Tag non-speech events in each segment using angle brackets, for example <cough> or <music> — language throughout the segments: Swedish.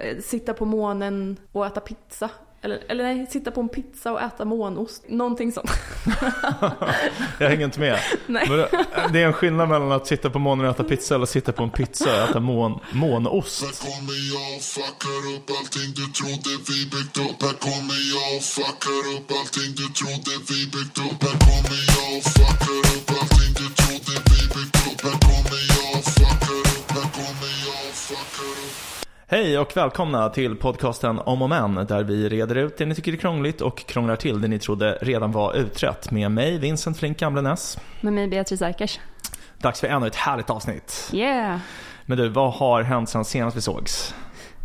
eh, sitta på månen och äta pizza. Eller, eller nej, sitta på en pizza och äta månost. Någonting sånt. <laughs> Jag hänger inte med. Nej. Men det- det är en skillnad mellan att sitta på månen och äta pizza eller att sitta på en pizza och äta mån, månost. Här kommer jag och fuckar upp allting du trodde vi byggt upp Här kommer jag och fuckar upp allting du trodde vi byggt upp Här kommer jag och fuckar upp Hej och välkomna till podcasten Om och Men där vi reder ut det ni tycker är krångligt och krånglar till det ni trodde redan var utrett med mig Vincent Flink Gamlenäs. Med mig Beatrice Erkers. Dags för ännu ett härligt avsnitt. Yeah! Men du, vad har hänt sen senast vi sågs?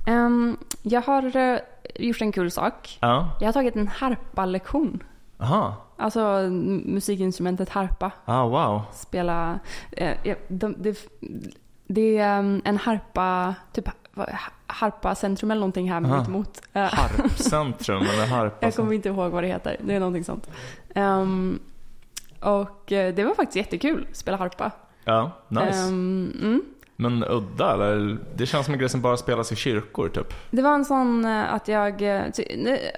Ehm, jag har eh, gjort en kul sak. Ja, Jag har tagit en harpa-lektion. aha, Alltså musikinstrumentet harpa. ah wow. Spela... Eh, ja, de, det, det är ehm, en harpa, typ vad- harpa-centrum eller någonting här Aha. mitt emot. Eh, Harpcentrum eller harpa? <laughs> jag kommer inte ihåg vad det heter. Det är någonting sånt. Ehm, och eh, det var faktiskt jättekul, spela harpa. Ja, nice. Ehm, mm. Men udda eller? Det känns som en grej som bara spelas i kyrkor typ. Det var en sån eh, att jag,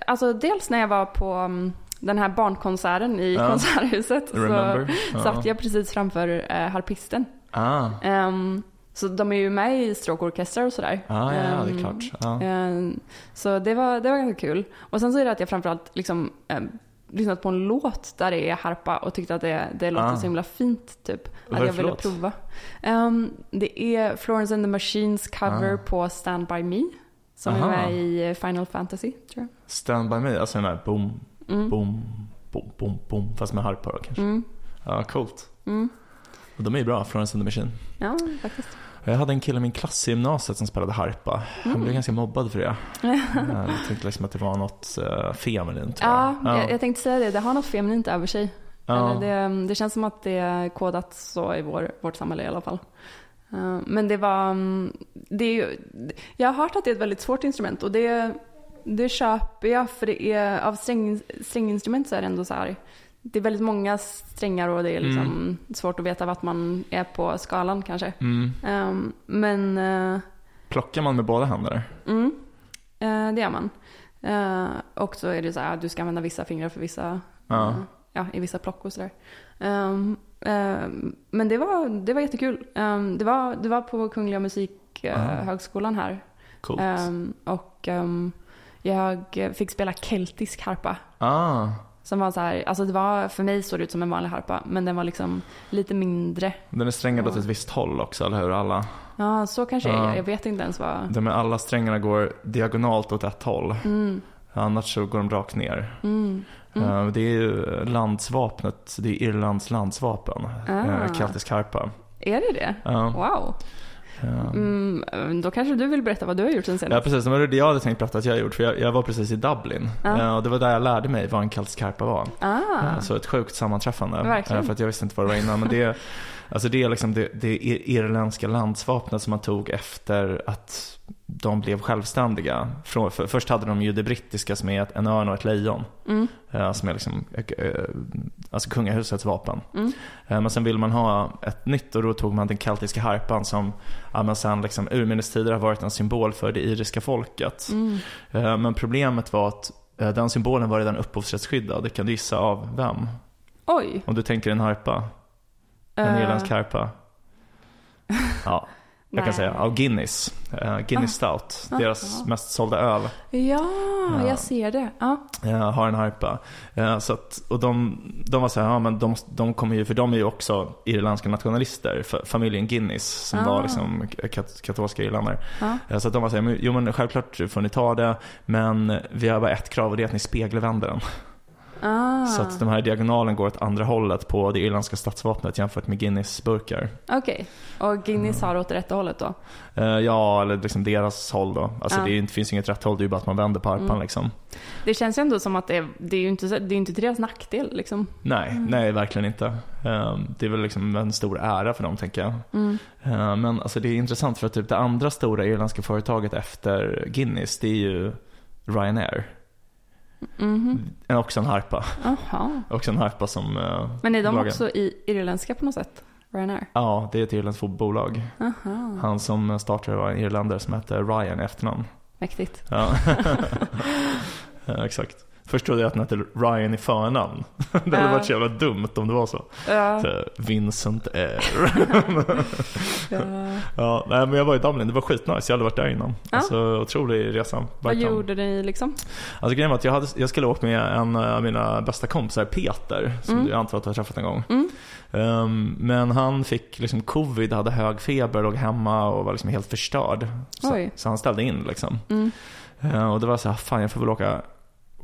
alltså dels när jag var på mm, den här barnkonserten i Ja. konserthuset så Remember? Ja. satt jag precis framför harpisten. Ah, Ehm, så de är ju med i stråkorkestrar och sådär. ah ja, ja, det är Ehm, klart. Ehm, så det var, det var ganska kul. Och sen så är det att jag framförallt liksom um, lyssnat på en låt där det är harpa och tyckte att det, det låter Ah. så himla fint typ. Att jag ville prova. Ehm, det är Florence and the Machines cover Ah. på Stand By Me. Som Aha. är med i eh, Final Fantasy tror jag. Stand by me, alltså den där boom, Mm. boom, boom, boom, boom. Fast med harpa då kanske. Mm. Ja, coolt. Mm. Och de är ju bra, Florence and the Machine. Ja, faktiskt. Jag hade en kille i min klass i gymnasiet som spelade harpa. Han Mm. blev ganska mobbad för det. <laughs> jag tänkte liksom att det var något uh, feminint. tror Ja, jag. jag, tänkte säga det. Det har något feminint över sig. Ja. Det, det känns som att det är kodat så i vår, vårt samhälle i alla fall. Eh, Men det var... mm, Det är ju, jag har hört att det är ett väldigt svårt instrument och det, det köper jag för det är av sträng, stränginstrument så är det ändå så här. Det är väldigt många strängar och det är liksom svårt att veta vart man är på skalan kanske. Mm. Um, men eh, Plockar man med båda händer? mm, eh, det gör man. Eh, och så är det så här att du ska använda vissa fingrar för vissa Ja. Ja, i vissa plock och sådär. Um, men det var, det var jättekul. Um, det, var, det var på Kungliga. Musikhögskolan här. Coolt. Och jag fick spela keltisk harpa. ah, Som var så här, alltså det var, för mig såg det ut som en vanlig harpa, men den var liksom lite mindre. den är strängad åt ett visst håll också, eller hur? Alla, Ja, så kanske Ja. är. Jag vet inte ens vad... de alla strängarna går diagonalt åt ett håll. Mm, Annars så går de rakt ner. mm, mm. Eh, Det är ju landsvapnet, det är Irlands landsvapen. Ah. Uh, Keltisk harpa. Är det det? Ja. Wow. Ja. Mm, då kanske du vill berätta vad du har gjort sen Ja senast. precis, det var det jag hade tänkt berätta att jag har gjort. För jag, jag var precis i Dublin. Ja. Eh, och det var där jag lärde mig vad en keltisk harpa var. Ah, Eh, Så ett sjukt sammanträffande. Verkligen. Eh, För att jag visste inte vad det var innan. Men det, alltså det är liksom det, det ir- irländska landsvapnet som man tog efter att de blev självständiga. Från, för, först hade de ju det brittiska som är ett, en örn och ett lejon. mm, eh, Som är liksom, eh, eh, alltså kungahusets vapen. mm. Eh, Men sen vill man ha ett nytt och då tog man den keltiska harpan som ja, men sen liksom urminnes tider har varit en symbol för det iriska folket. Mm. Men problemet var att den symbolen var redan upphovsrättsskyddad. Kan du gissa av vem? Oj. Om du tänker en harpa, en Eh, irländsk harpa. <laughs> Ja, jag kan säga av Guinness. Eh, Guinness Stout, Ah. deras Ah. mest sålda öl. Ja, Ja. jag ser det. Eh, har en harpa. Eh, så att, och de, de var så här, ja men de, de kommer ju, för de är ju också irländska nationalister, fa- familjen Guinness som Ah. var liksom kat, katolska irländare. Så att de var så här, jo men självklart får ni ta det, men vi har bara ett krav och det är att ni spegelvänder den. Ah. Så att de här diagonalen går åt andra hållet på det irländska statsvapnet jämfört med Guinness-burkar. Okej. Och Guinness har åt rätta hållet då? Eh, ja, eller liksom deras håll då. Alltså Ja. det finns inget rätt håll, det är ju bara att man vänder på harpan Mm. liksom. Det känns ju ändå som att det är, det är ju inte, det är inte till deras nackdel liksom. Nej, nej verkligen inte. Eh, det är väl liksom en stor ära för dem tänker jag. Mm. Eh, men alltså det är intressant för att typ det andra stora irländska företaget efter Guinness, det är ju Ryanair. Mhm. Eh, Också en harpa. Aha. Också en harpa som eh, Men är de bolagen- också i irländska på något sätt? Ryanair? Ja, det är ett irländskt bolag. Aha. Han som startade var en irländare som hette Ryan i efternamn. Mäktigt. Ja. <laughs> <laughs> ja, exakt. Först trodde jag att han hette Ryan i förnamn. <laughs> Det hade Ja. varit så jävla dumt om det var så. Ja. så Vincent R. <laughs> ja. <laughs> ja, nej, men jag var i Dublin, det var skitnice. Jag hade varit där innan. Ja. Alltså otrolig resa. Vad gjorde ni liksom? Alltså grejen var att jag, hade, jag skulle åka med en av mina bästa kompisar, Peter, som Mm. jag antar att du har träffat en gång. Mm. Ehm, men han fick liksom covid, hade hög feber, låg hemma och var liksom helt förstörd. Så, så han ställde in liksom. Mm. Eh, och det var så här, fan jag får väl åka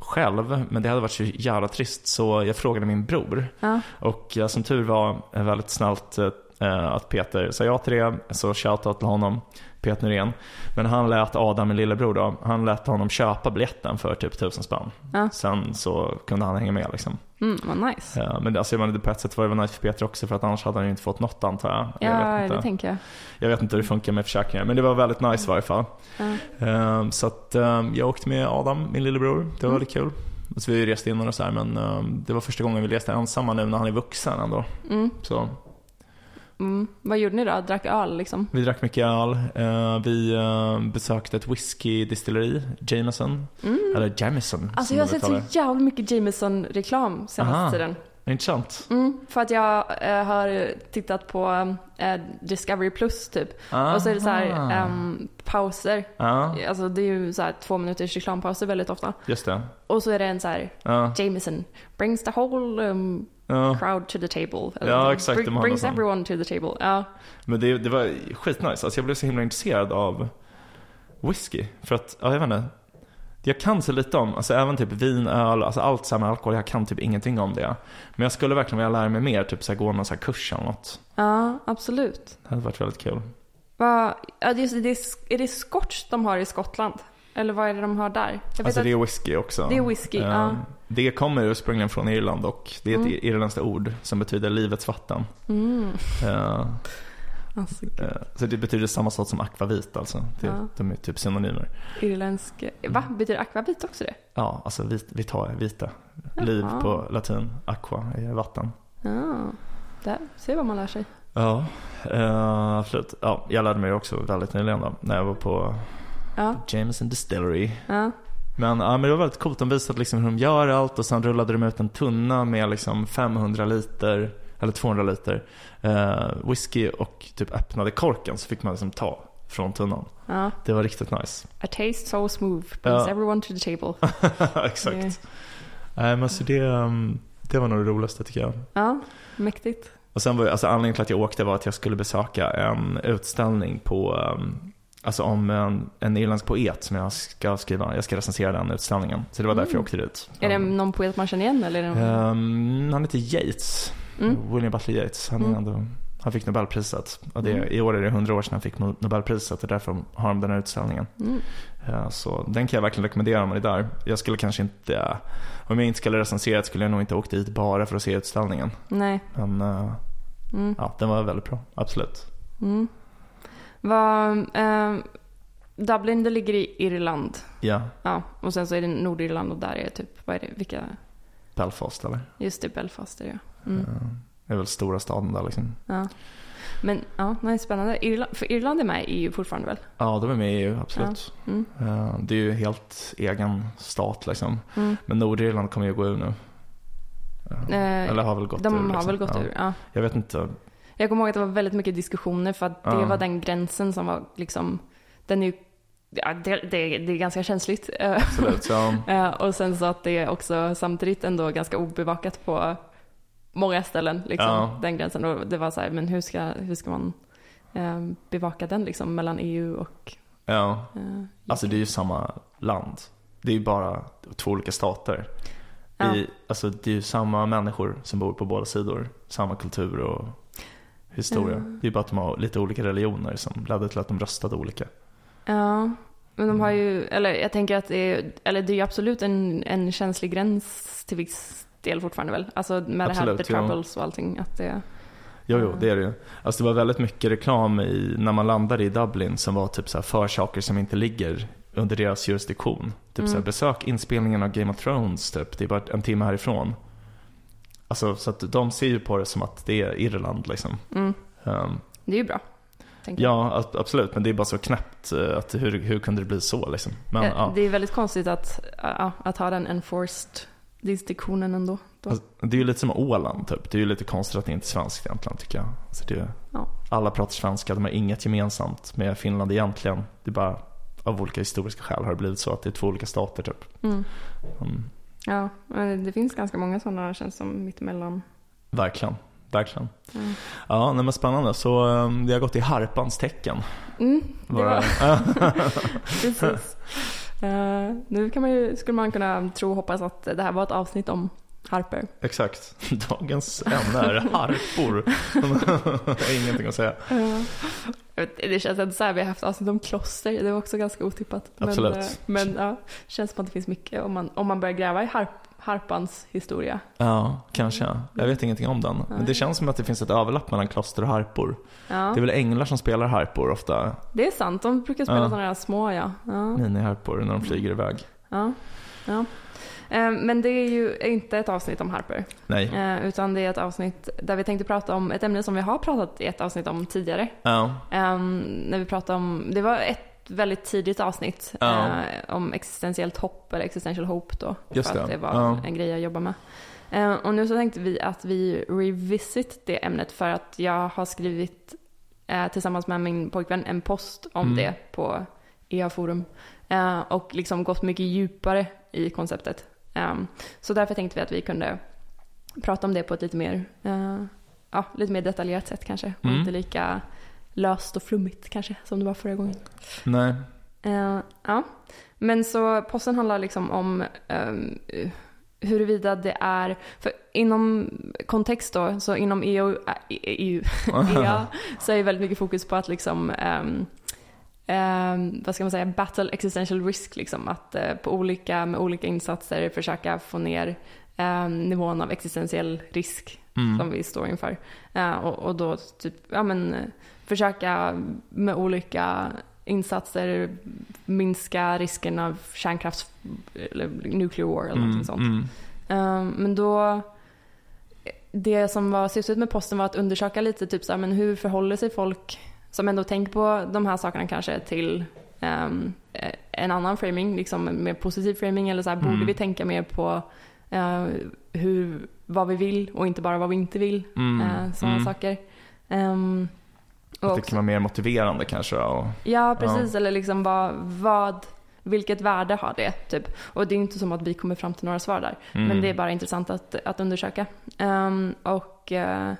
själv, men det hade varit så jävla trist så jag frågade min bror. Ja. Och som tur var väldigt snällt eh, att Peter sa ja till det, så shoutout till honom, Peter Norén. Men han lät Adam, min lillebror då, han lät honom köpa biljetten för typ tusen spänn. Ja. Sen så kunde han hänga med liksom. Mm, vad nice. Ja, men alltså, jag menar, på ett sätt var det väl nice för Peter också för att annars hade han ju inte fått något antar jag. jag, Ja, inte. det tänker jag. jag vet inte hur det funkar med försäkringar men det var väldigt nice i varje fall. Ja. Ehm, Så att ehm, jag åkte med Adam, min lillebror. Det var Mm. väldigt kul. Så vi reste innan och så här, men ehm, det var första gången vi reste ensamma nu när han är vuxen ändå. Mm. Så Mm. Vad gjorde ni då? Drack öl liksom? vi drack mycket öl. Eh, vi ehm, besökte ett whiskydistilleri, Jameson. Eller Jamison Mm. Alltså jag har sett så jävla mycket Jameson-reklam senaste Aha. tiden. Intressant. Mm, för att jag eh, har tittat på eh, Discovery Plus typ. Och så är det så här Aha. ehm, pauser. Ja, Alltså det är ju så här två minuters reklampauser väldigt ofta. just det. Och så är det en så här Ja, Jameson brings the whole um, ja. crowd to the table. Ja, exakt, har brings sån. everyone to the table. Ja. Men det, det var skitnice. Alltså jag blev så himla intresserad av whisky. För att, ja jag vet inte. Jag kan så lite om, alltså även typ vin, öl, alltså allt så med alkohol. Jag kan typ ingenting om det. Men jag skulle verkligen vilja lära mig mer, typ så här, gå någon så här kurs eller något. ja, absolut. Det hade varit väldigt kul. Va, ja, det, är, det är, är det scotch de har i Skottland? Eller vad är det de har där? Jag Alltså det är whisky också. Det är whisky, Eh, ja. Det kommer ursprungligen från Irland och det är ett Mm. irländskt ord som betyder livets vatten. mm, Eh, alltså, eh, så det betyder samma sak som akvavit alltså. Det, Ja. De är typ synonymer. irländsk... Va? Betyder akvavit också det? Ja, alltså vit, vita, vita. Liv Jaha. på latin, aqua är vatten. Ja, där. Se vad man lär sig. Ja, eh, absolut. Ja, jag lärde mig också väldigt nyligen då, när jag var på Ja, Jameson Distillery. ja. Men, ja, men det var väldigt coolt, de visade liksom hur de gör allt och sen rullade de ut en tunna med liksom 500 liter, eller 200 liter eh, whisky och typ öppnade korken så fick man liksom ta från tunnan. ja. Det var riktigt nice. A taste so smooth brings Ja. everyone to the table. <laughs> Exakt. Det- Nej, men så det, um, det var nog det roligaste tycker jag. Ja, mäktigt. Och sen var alltså anledningen till att jag åkte var att jag skulle besöka en utställning på, um, alltså om en, en irländsk poet som jag ska skriva, jag ska recensera den utställningen. Så det var därför jag åkte dit. Är det någon poet man känner igen eller? Är det någon... Um, han heter Yates, Mm. William Butler Yeats. Han, Mm. ändå, han fick Nobelpriset. Och det, Mm. I år är det 100 år sedan han fick Nobelpriset och därför har de den här utställningen. Mm. Ja, så den kan jag verkligen rekommendera om man är där. Jag skulle kanske inte, om jag inte skulle recensera skulle jag nog inte åkt dit bara för att se utställningen. Nej. Men Mm. ja, den var väldigt bra, absolut. Mm. Vad, ehm, Dublin, det ligger i Irland. Ja, Ja, och sen så är det Nordirland och där är typ, vad är det, vilka, Belfast eller? just det, Belfast är det ja. Mm. Eh, Det är väl stora staden där liksom. ja. Men ja, nej, spännande. Irland, för Irland är med i EU fortfarande väl? Ja, de är med i EU, absolut. Mm. Eh, Det är ju helt egen stat liksom. Mm. Men Nordirland kommer ju gå ur nu. Eh, Eh, Eller har väl gått De ur. har liksom. väl gått ja. ur, ja. Jag vet inte. Jag kommer ihåg att det var väldigt mycket diskussioner för att det Ja. var den gränsen som var liksom, den är ju, ja, det, det, det är ganska känsligt. Absolut. Så, <laughs> eh, och sen så att det är också samtidigt ändå ganska obevakat på många ställen, liksom, Ja. den gränsen. Och det var så här, men hur ska, hur ska man eh, bevaka den liksom mellan EU och ja. eh, Alltså det är ju samma land. Det är ju bara två olika stater. Ja. I, alltså det är ju samma människor som bor på båda sidor. Samma kultur och historia. Ja. Det är bara att de har lite olika religioner som ledde till att de röstade olika. Ja, men de har Mm. ju, eller jag tänker att det är, eller det är ju absolut en, en känslig gräns till viss del fortfarande väl? Alltså med det här Absolut, the ja. troubles och allting. Att det, Jo, jo, det är det ju. Alltså det var väldigt mycket reklam i, när man landade i Dublin som var typ så här för saker som inte ligger under deras jurisdiktion. Typ så här, Mm. besök inspelningen av Game of Thrones, typ. Det är bara en timme härifrån. Alltså så att de ser ju på det som att det är Irland liksom. mm, Um, det är ju bra. Ja, absolut. Men det är bara så knäppt eh, att hur, hur kunde det bli så liksom? Men, Eh, ja. Det är väldigt konstigt att, ja, att ha den enforced distinktionen ändå. Då. Alltså, det är ju lite som Åland typ. Det är ju lite konstigt att det inte är svenskt egentligen tycker jag. Alltså det, Ja. Alla pratar svenska, de har inget gemensamt med Finland egentligen. Det är bara av olika historiska skäl har det blivit så att det är två olika stater typ. Mm. Mm, Ja, men det finns ganska många sådana känns som mittemellan. verkligen, verkligen. Mm. Ja, nej, men spännande. Så det har gått i harpans tecken. Mm, det var, <laughs> precis. Eh, nu kan man ju, skulle man kunna tro och hoppas att det här var ett avsnitt om harper. Exakt. <laughs> Dagens ämne är harpor. <laughs> ingenting att säga. Eh, vet, det känns inte så här, vi har haft avsnitt om kloster, det var också ganska otippat. Absolut. Men, eh, men ja, känns som att det finns mycket om man, om man börjar gräva i harp, harpans historia. Ja, kanske. Jag vet ingenting om den. Men det känns som att det finns ett överlapp mellan kloster och harpor. Ja, Det är väl änglar som spelar harpor ofta. det är sant, de brukar spela Ja. sådana här små ja. ja. Miniharpor när de flyger iväg. Ja, ja. Eh, Men det är ju inte ett avsnitt om Harper. Nej. eh, Utan det är ett avsnitt där vi tänkte prata om ett ämne som vi har pratat i ett avsnitt om tidigare. Ja. Eh, När vi pratade om, det var ett väldigt tidigt avsnitt Ja. eh, om existentiellt hopp eller existential hope då. Just för att det. det var Ja. en grej jag jobbar med. Och nu så tänkte vi att vi revisit det ämnet för att jag har skrivit tillsammans med min pojkvän en post om Mm. det på EA-forum. Eh, och liksom gått mycket djupare i konceptet. Um, så därför tänkte vi att vi kunde prata om det på ett lite mer, eh, ja, lite mer detaljerat sätt kanske. Och Mm. inte lika löst och flummigt kanske som det var förra gången. Nej. Eh, ja, men så posten handlar liksom om um, huruvida det är, för inom kontext då, så inom EU, EU EA så är det väldigt mycket fokus på att liksom ehm, ehm, vad ska man säga, battle existential risk liksom. Att eh, på olika, med olika insatser försöka få ner ehm, nivån av existentiell risk Mm. som vi står inför. Eh, och, och då typ, ja men eh, försöka med olika insatser minska risken av kärnkrafts eller nuclear war eller någonting sånt. Mm. Um, men då, det som var syftet med posten var att undersöka lite typ så här, men hur förhåller sig folk som ändå tänker på de här sakerna kanske till um, eh, en annan framing, liksom mer positiv framing eller så här, borde Mm. vi tänka mer på eh, hur, vad vi vill och inte bara vad vi inte vill, Mm. uh, sådana Mm. saker. Um, och Att det kan vara mer motiverande kanske. Och, Ja, precis. Eller liksom vad, vad, vilket värde har det? Typ. Och det är inte som att vi kommer fram till några svar där. Mm. Men det är bara intressant att, att undersöka. Ehm, och eh,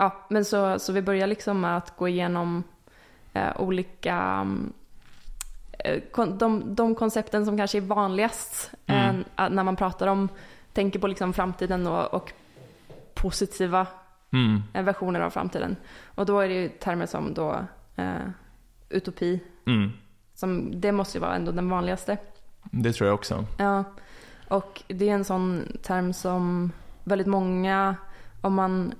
ja, men så, så vi börjar liksom med att gå igenom eh, olika mm, eh, kon, de, de koncepten som kanske är vanligast Mm. eh, när man pratar om, tänker på liksom framtiden och, och positiva Mm. eh, versioner av framtiden. Och då är det ju termer som då eh, utopi, Mm. som, det måste ju vara ändå den vanligaste. Det tror jag också. Ja, och det är en sån term som väldigt många, om man,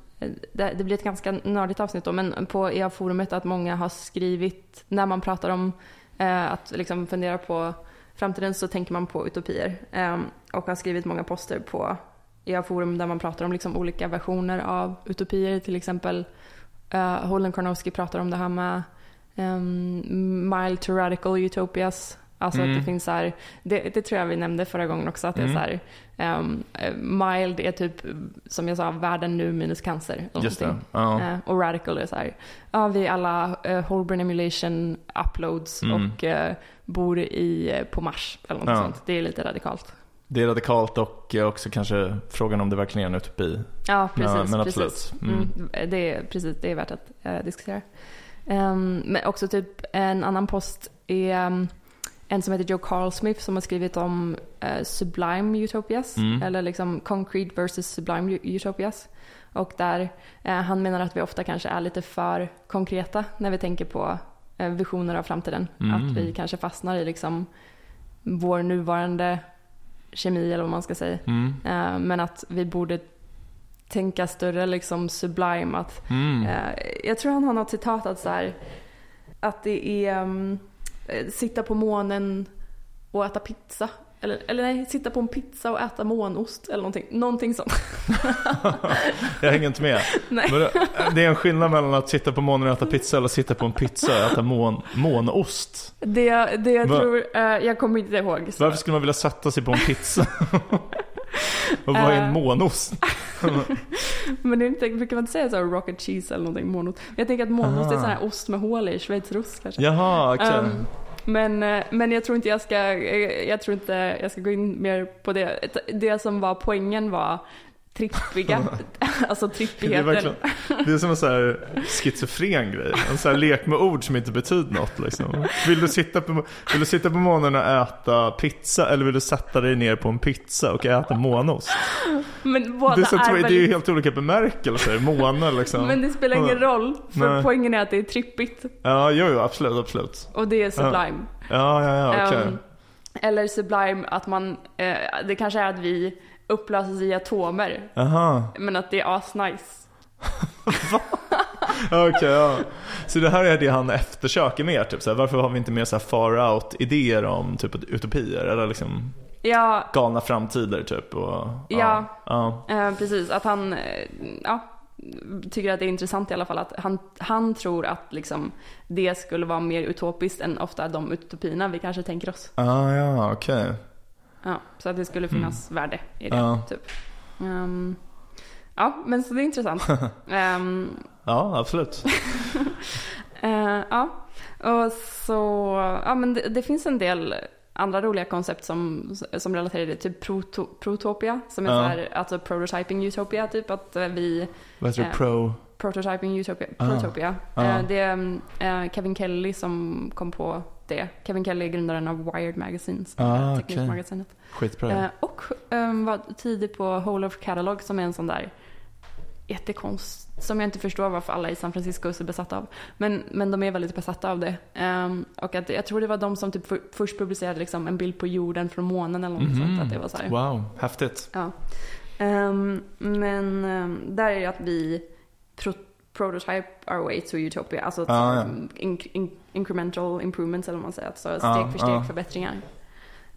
det, det blir ett ganska nördigt avsnitt då, men på EA-forumet att många har skrivit, när man pratar om eh, att liksom fundera på framtiden så tänker man på utopier. Eh, och har skrivit många poster på EA-forum där man pratar om liksom olika versioner av utopier. Till exempel eh, Holden Karnowski pratar om det här med um, mild to radical utopias. Alltså Mm. att det finns så här, det, det tror jag vi nämnde förra gången också, att det är Mm. så här, eh, mild är typ, som jag sa, världen nu minus cancer. Just det. Ja. Eh, och radical är så här, ja vi är alla uh, Holborn emulation uploads Mm. och eh, bor i, eh, på Mars eller något Ja. sånt. Det är lite radikalt. Det är radikalt och eh, också kanske frågan om det verkligen är en utopi. Ja, precis. Men precis. absolut. Mm. Mm. det, är, precis det är värt att eh, diskutera. Ehm, men också typ en annan post är um, en som heter Joe Carl Smith som har skrivit om eh, Sublime Utopias. Mm. Eller liksom Concrete versus Sublime Utopias. Och där eh, han menar att vi ofta kanske är lite för konkreta när vi tänker på eh, visioner av framtiden. Mm. Att vi kanske fastnar i liksom vår nuvarande kemi eller vad man ska säga. Mm. Eh, men att vi borde tänka större, liksom sublime. Att, Mm. eh, jag tror han har något citat att så här, att det är um, sitta på månen och äta pizza Eller, eller nej, sitta på en pizza och äta månost eller någonting. Någonting sånt. <laughs> Jag hänger inte med. Nej. Det- är en skillnad mellan att sitta på månen och äta pizza eller att sitta på en pizza och äta mån, månost. Det, det jag Va? tror, eh, jag kommer inte ihåg. så- Varför skulle man vilja sätta sig på en pizza? <laughs> och vad är en Eh. månost? <laughs> Men det är inte, brukar man inte säga så här rocket cheese eller någonting, månost? Jag tänker att månost är Ah. sån här ost med hål i, schweizerost kanske. Jaha, okej. Ehm, men, eh, men jag tror inte jag ska, eh, jag tror inte jag ska gå in mer på det. Det som var poängen var trippiga, <laughs> alltså det är trippigheten. verkligen, det är som en så här schizofren grej. En så här lek med ord som inte betyder något liksom. Vill du sitta på, vill du sitta på månen och äta pizza eller vill du sätta dig ner på en pizza och äta månost? Men båda Det är, så, är, det är ju väldigt, helt olika bemärkelser. Måne liksom. men det spelar ingen roll, för Nej. poängen är att det är trippigt Ja, jo, jo, absolut, absolut. och det är sublime. Ja, ja, ja, okej. Ehm, eller sublime att man, eh, det kanske är att vi upplöses i atomer, Aha, men att det är asnice. <laughs> okej, ja. Så det här är det han eftersöker mer, typ så här, Varför har vi inte mer så far out idéer om typ utopier eller liksom Ja, galna framtider typ och, Ja. ja. Eh, precis, att han eh, ja, tycker att det är intressant i alla fall att han, han tror att liksom, det skulle vara mer utopiskt än ofta de utopierna vi kanske tänker oss. Ah, ja, okej. Ja, så att det skulle finnas värde i det. Ja. Typ. Ehm, ja, men så det är intressant. <laughs> Ehm, Ja, absolut. <laughs> eh, ja, och så, ja men det, det finns en del andra roliga koncept som, som relaterar till proto, protopia, som är Ja. så här, alltså prototyping utopia, typ att eh, vi Vad heter det? Eh, Pro? Prototyping Utopia. Ah. Protopia. Ah. Eh, det är mm, Kevin Kelly som kom på det. Kevin Kelly är grundaren av Wired Magazine, som Ah, okej. teknikmagasinet. Skitbra. Eh, och um, var tidig på Whole of Catalog som är en sån där jättekonst som jag inte förstår varför alla i San Francisco är så besatta av. Men, men de är väldigt besatta av det. Ehm, och att, jag tror det var de som typ för, först publicerade liksom en bild på jorden från månen eller något Mhm. sånt. Att det var så här. Wow, häftigt. Ja. Ehm, men um, där är det att vi prototype our way to utopia. Alltså Ah, ja. in in incremental improvements eller vad man säger. Alltså steg Ah, för steg ah. förbättringar.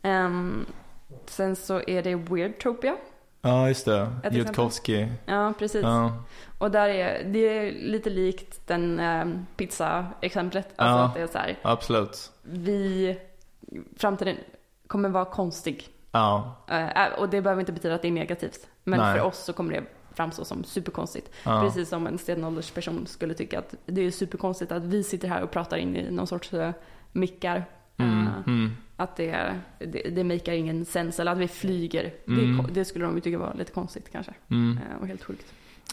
Ehm, sen så är det Weirdtopia. Ja, just det. Jutkowski. Ja, precis. Ja. Och där är det är lite likt den um, pizza-exemplet. Alltså Ja. att det är så här, Absolut. vi, framtiden kommer vara konstig. Ja. Eh, och det behöver inte betyda att det är negativt. Men Nej. för oss så kommer det framstå som superkonstigt. ja. Precis som en stenåldersperson skulle tycka att det är superkonstigt att vi sitter här och pratar in i någon sorts uh, mickar. Mm, Eh, mm. Att det, det, det makar ingen sens. Eller att vi flyger. Det, Mm. ko- det skulle de ju tycka var lite konstigt kanske. Mm. Eh, och helt sjukt.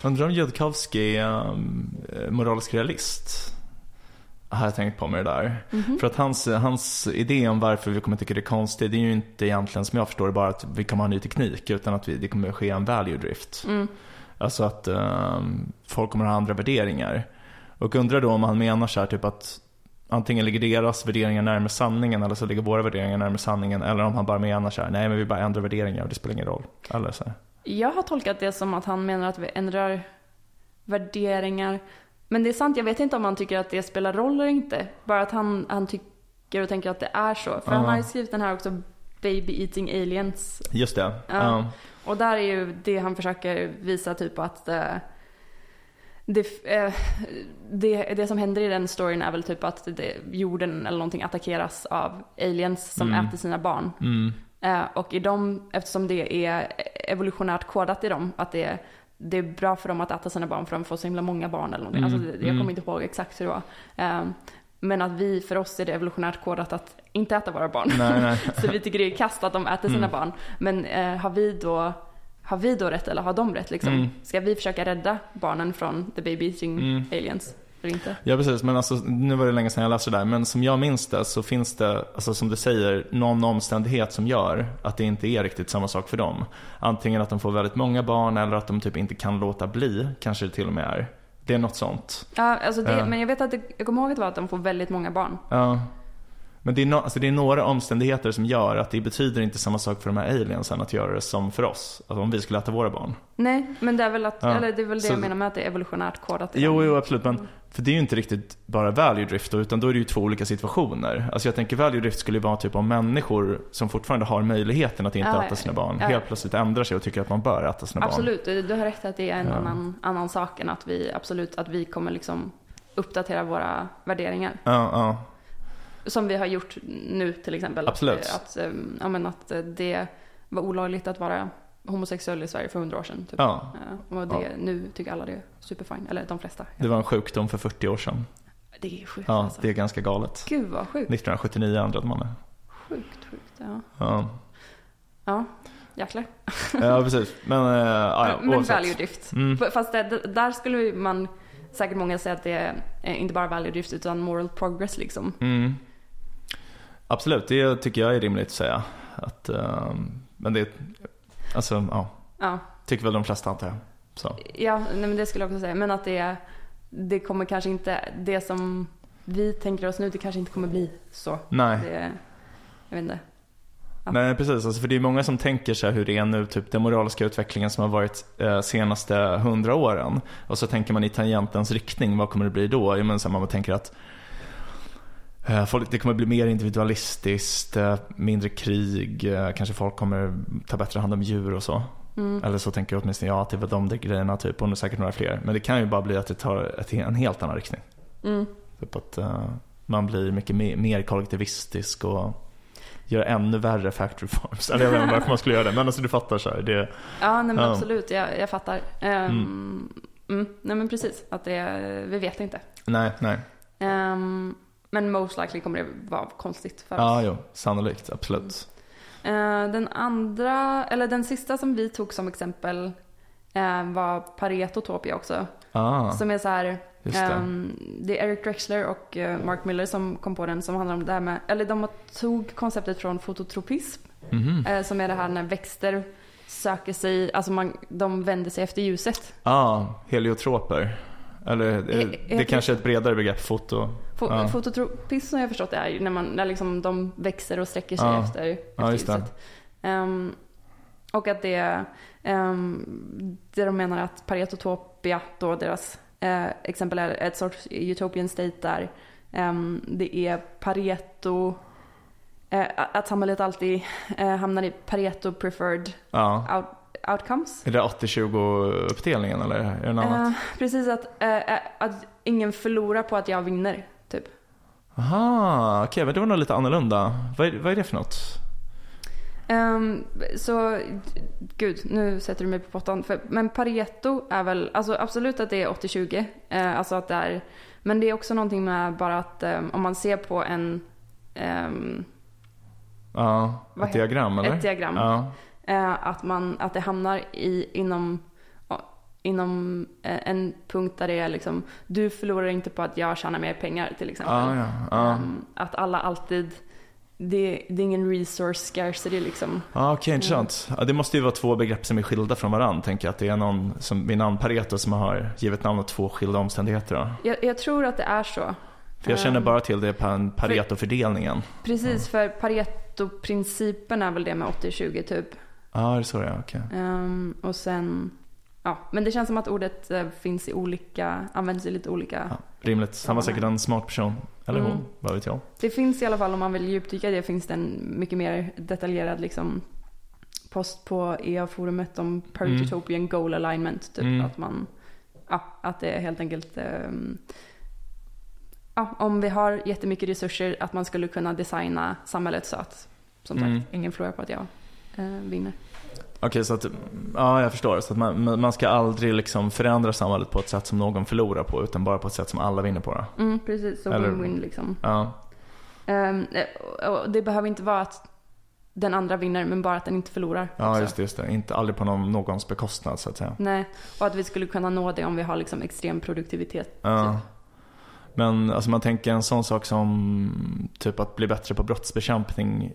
Undrar om Jodkowski är moralisk realist? Har jag tänkt på med det där. Mhm. För att hans, hans idé om varför vi kommer tycka det är konstigt, det är ju inte egentligen som jag förstår det bara att vi kommer ha ny teknik, utan att vi, det kommer ske en value drift. Mm. Alltså att um, folk kommer ha andra värderingar. Och undrar då om han menar så här typ att antingen ligger deras värderingar närmare sanningen eller så ligger våra värderingar närmare sanningen. Eller om han bara menar så här, nej men vi bara ändrar värderingar och det spelar ingen roll. Eller så här. Jag har tolkat det som att han menar att vi ändrar värderingar. Men det är sant, jag vet inte om han tycker att det spelar roll eller inte. Bara att han, han tycker och tänker att det är så. För han Ja. har ju skrivit den här också, Baby Eating Aliens. Just det. Ja. Ja. Och där är ju det han försöker visa typ att eh, det, eh, det, det som händer i den storyn är väl typ att det, jorden eller någonting attackeras av aliens som Mm. äter sina barn. Mm. Eh, och i dem, eftersom det är evolutionärt kodat i dem, att det är, det är bra för dem att äta sina barn för de får så himla många barn eller någonting. Mm, Alltså, jag mm. kommer inte ihåg exakt hur det var. Men att vi, för oss är det evolutionärt kodat att inte äta våra barn. Nej, nej. <laughs> Så vi tycker det är kast att de äter sina Mm. barn. Men eh, har, vi då, har vi då rätt eller har de rätt liksom? Mm. Ska vi försöka rädda barnen från the baby eating Mm. aliens? Eller inte? Ja precis, men alltså, nu var det länge sedan jag läste det där. Men som jag minns det så finns det, alltså, som du säger, någon omständighet som gör att det inte är riktigt samma sak för dem. Antingen att de får väldigt många barn eller att de typ inte kan låta bli, kanske det till och med är. Det är något sånt. Ja, alltså det, men jag vet att det, jag kommer ihåg att det var att de får väldigt många barn. Ja. Men det är, no, alltså det är några omständigheter som gör att det betyder inte samma sak för de här aliensen att göra det som för oss. Alltså om vi skulle äta våra barn. Nej, men det är väl, att, Ja. eller det, är väl det Så- jag menar med att det är evolutionärt kodat. Jo, jo absolut. Men för det är ju inte riktigt bara value drift då, utan då är det ju två olika situationer. Alltså jag tänker value drift skulle ju vara typ om människor som fortfarande har möjligheten att inte Ja, äta sina barn ja. helt plötsligt ändrar sig och tycker att man bör äta sina barn. Absolut, du du har rätt att det är en Ja. annan, annan sak än att vi absolut att vi kommer liksom uppdatera våra värderingar. Ja, ja. Som vi har gjort nu till exempel. Absolut. Att, att, eh, ja, men att eh, det var olagligt att vara homosexuell i Sverige för hundra år sedan. Typ. ja. Ja, och det, nu tycker alla det är superfine. Eller de flesta. Det var en sjukdom för 40 år sedan. Det är sjukt Ja, alltså. det är ganska galet. Gud vad sjukt. 1979 ändrade man det. Sjukt, sjukt. Ja, Ja, ja jäklar. ja precis. Men, äh, ja, ja, men oavsett. value drift. Mm. Fast det, där skulle man säkert många säga att det är eh, inte bara value drift utan moral progress liksom. Mm. Absolut, det tycker jag är rimligt att säga. Att, ehm, men det, alltså ja, Ja, tycker väl de flesta antar jag. Så. ja nej, men det skulle jag också säga. Men att det, det kommer kanske inte, det som vi tänker oss nu, det kanske inte kommer bli så. Nej. Det, jag vet inte. Ja. Nej precis, alltså, för det är många som tänker sig hur det är nu, typ den moraliska utvecklingen som har varit eh, senaste hundra åren. Och så tänker man i tangentens riktning, vad kommer det bli då? Jag menar, så här, man tänker att folk, det kommer bli mer individualistiskt, eh, mindre krig, eh, kanske folk kommer ta bättre hand om djur och så. Mm. Eller så tänker jag åtminstone jag att det väl de där grejerna typ, och nu säkert några fler. Men det kan ju bara bli att det tar ett, en helt annan riktning. Mm. Typ att eh, man blir mycket mer, mer kollektivistisk och gör ännu värre factory farms. Eller jag vet inte varför man skulle göra det, men alltså du fattar så här. Det, Ja, nej, men Ja. absolut. Jag, jag fattar. Um, mm. nej, men precis. Att det, vi vet inte. nej, nej. Ehm, men most likely kommer det vara konstigt för Ja, oss. jo, sannolikt, absolut. Eh, den andra, eller den sista som vi tog som exempel eh, var Paretotopia också. Ah, Som är så här, just det. det är Eric Drexler och eh, Mark Miller som kom på den som handlar om det här med, eller de tog konceptet från fototropism. Eh, som är det här när växter söker sig, alltså man, de vänder sig efter ljuset. ah, heliotroper. Eller eh, He- det heter- kanske är ett bredare begrepp, foto. Ja. Fototropism som jag har förstått är ju när, man, när liksom de växer och sträcker sig Ja. efter, efter ljuset. Ehm, och att det, um, det de menar att Paretotopia, då deras eh, exempel är ett sorts utopian state där ehm, det är Pareto, eh, att samhället alltid eh, hamnar i Pareto preferred Ja. out, outcomes. Är det 80-20 uppdelningen eller är det något annat? Precis att, att ingen förlorar på att jag vinner, typ. Aha, okej, men det var nog lite annorlunda. Vad är, vad är det för något? Ehm, så, gud, nu sätter du mig på pottan. För, men Pareto är väl, alltså absolut att det är 80-20. Eh, alltså att det är, men det är också någonting med bara att ehm, om man ser på en, ehm, Ja, ett heter- diagram eller? ett diagram. Ja. eh, att, man, att det hamnar i, inom, inom eh, en punkt där det är liksom, du förlorar inte på att jag tjänar mer pengar till exempel. Ja, ja, ja. Ehm, att alla alltid, det, det är ingen resource scarcity liksom. Ja, okej, intressant. Ja, det måste ju vara två begrepp som är skilda från varandra, tänker jag. Att det är någon som, vid namn Pareto som har givit namn åt två skilda omständigheter. Då. Jag, jag tror att det är så. För jag känner Ehm, bara till det på Pareto-fördelningen. Precis, för Pareto-principen är väl det med 80-20 typ. Ja, det är så det är, okej. Ehm, och sen, ja, men det känns som att ordet eh, finns i olika, används i lite olika. Ja, rimligt. Han var säkert en smart person. Eller hon, Mm. vad vet jag. Det finns i alla fall, om man vill djupdyka i det, finns det en mycket mer detaljerad liksom post på EA-forumet om Paritopian Goal Alignment. Typ Mm. att man, ja, att det är helt enkelt ehm, Ja, om vi har jättemycket resurser, att man skulle kunna designa samhället så att, som sagt, Mm. ingen förlorar på att jag eh, vinner. Okej, så att, ja jag förstår. Så att man, man ska aldrig liksom förändra samhället på ett sätt som någon förlorar på, utan bara på ett sätt som alla vinner på det. Mm, precis, så Eller- win-win liksom. Ja, och det behöver inte vara att den andra vinner, men bara att den inte förlorar. ja också. just det, just det. Inte aldrig på någon, någons bekostnad så att säga. Nej, och att vi skulle kunna nå det om vi har liksom extrem produktivitet. Ja. Typ. Men alltså man tänker en sån sak som typ att bli bättre på brottsbekämpning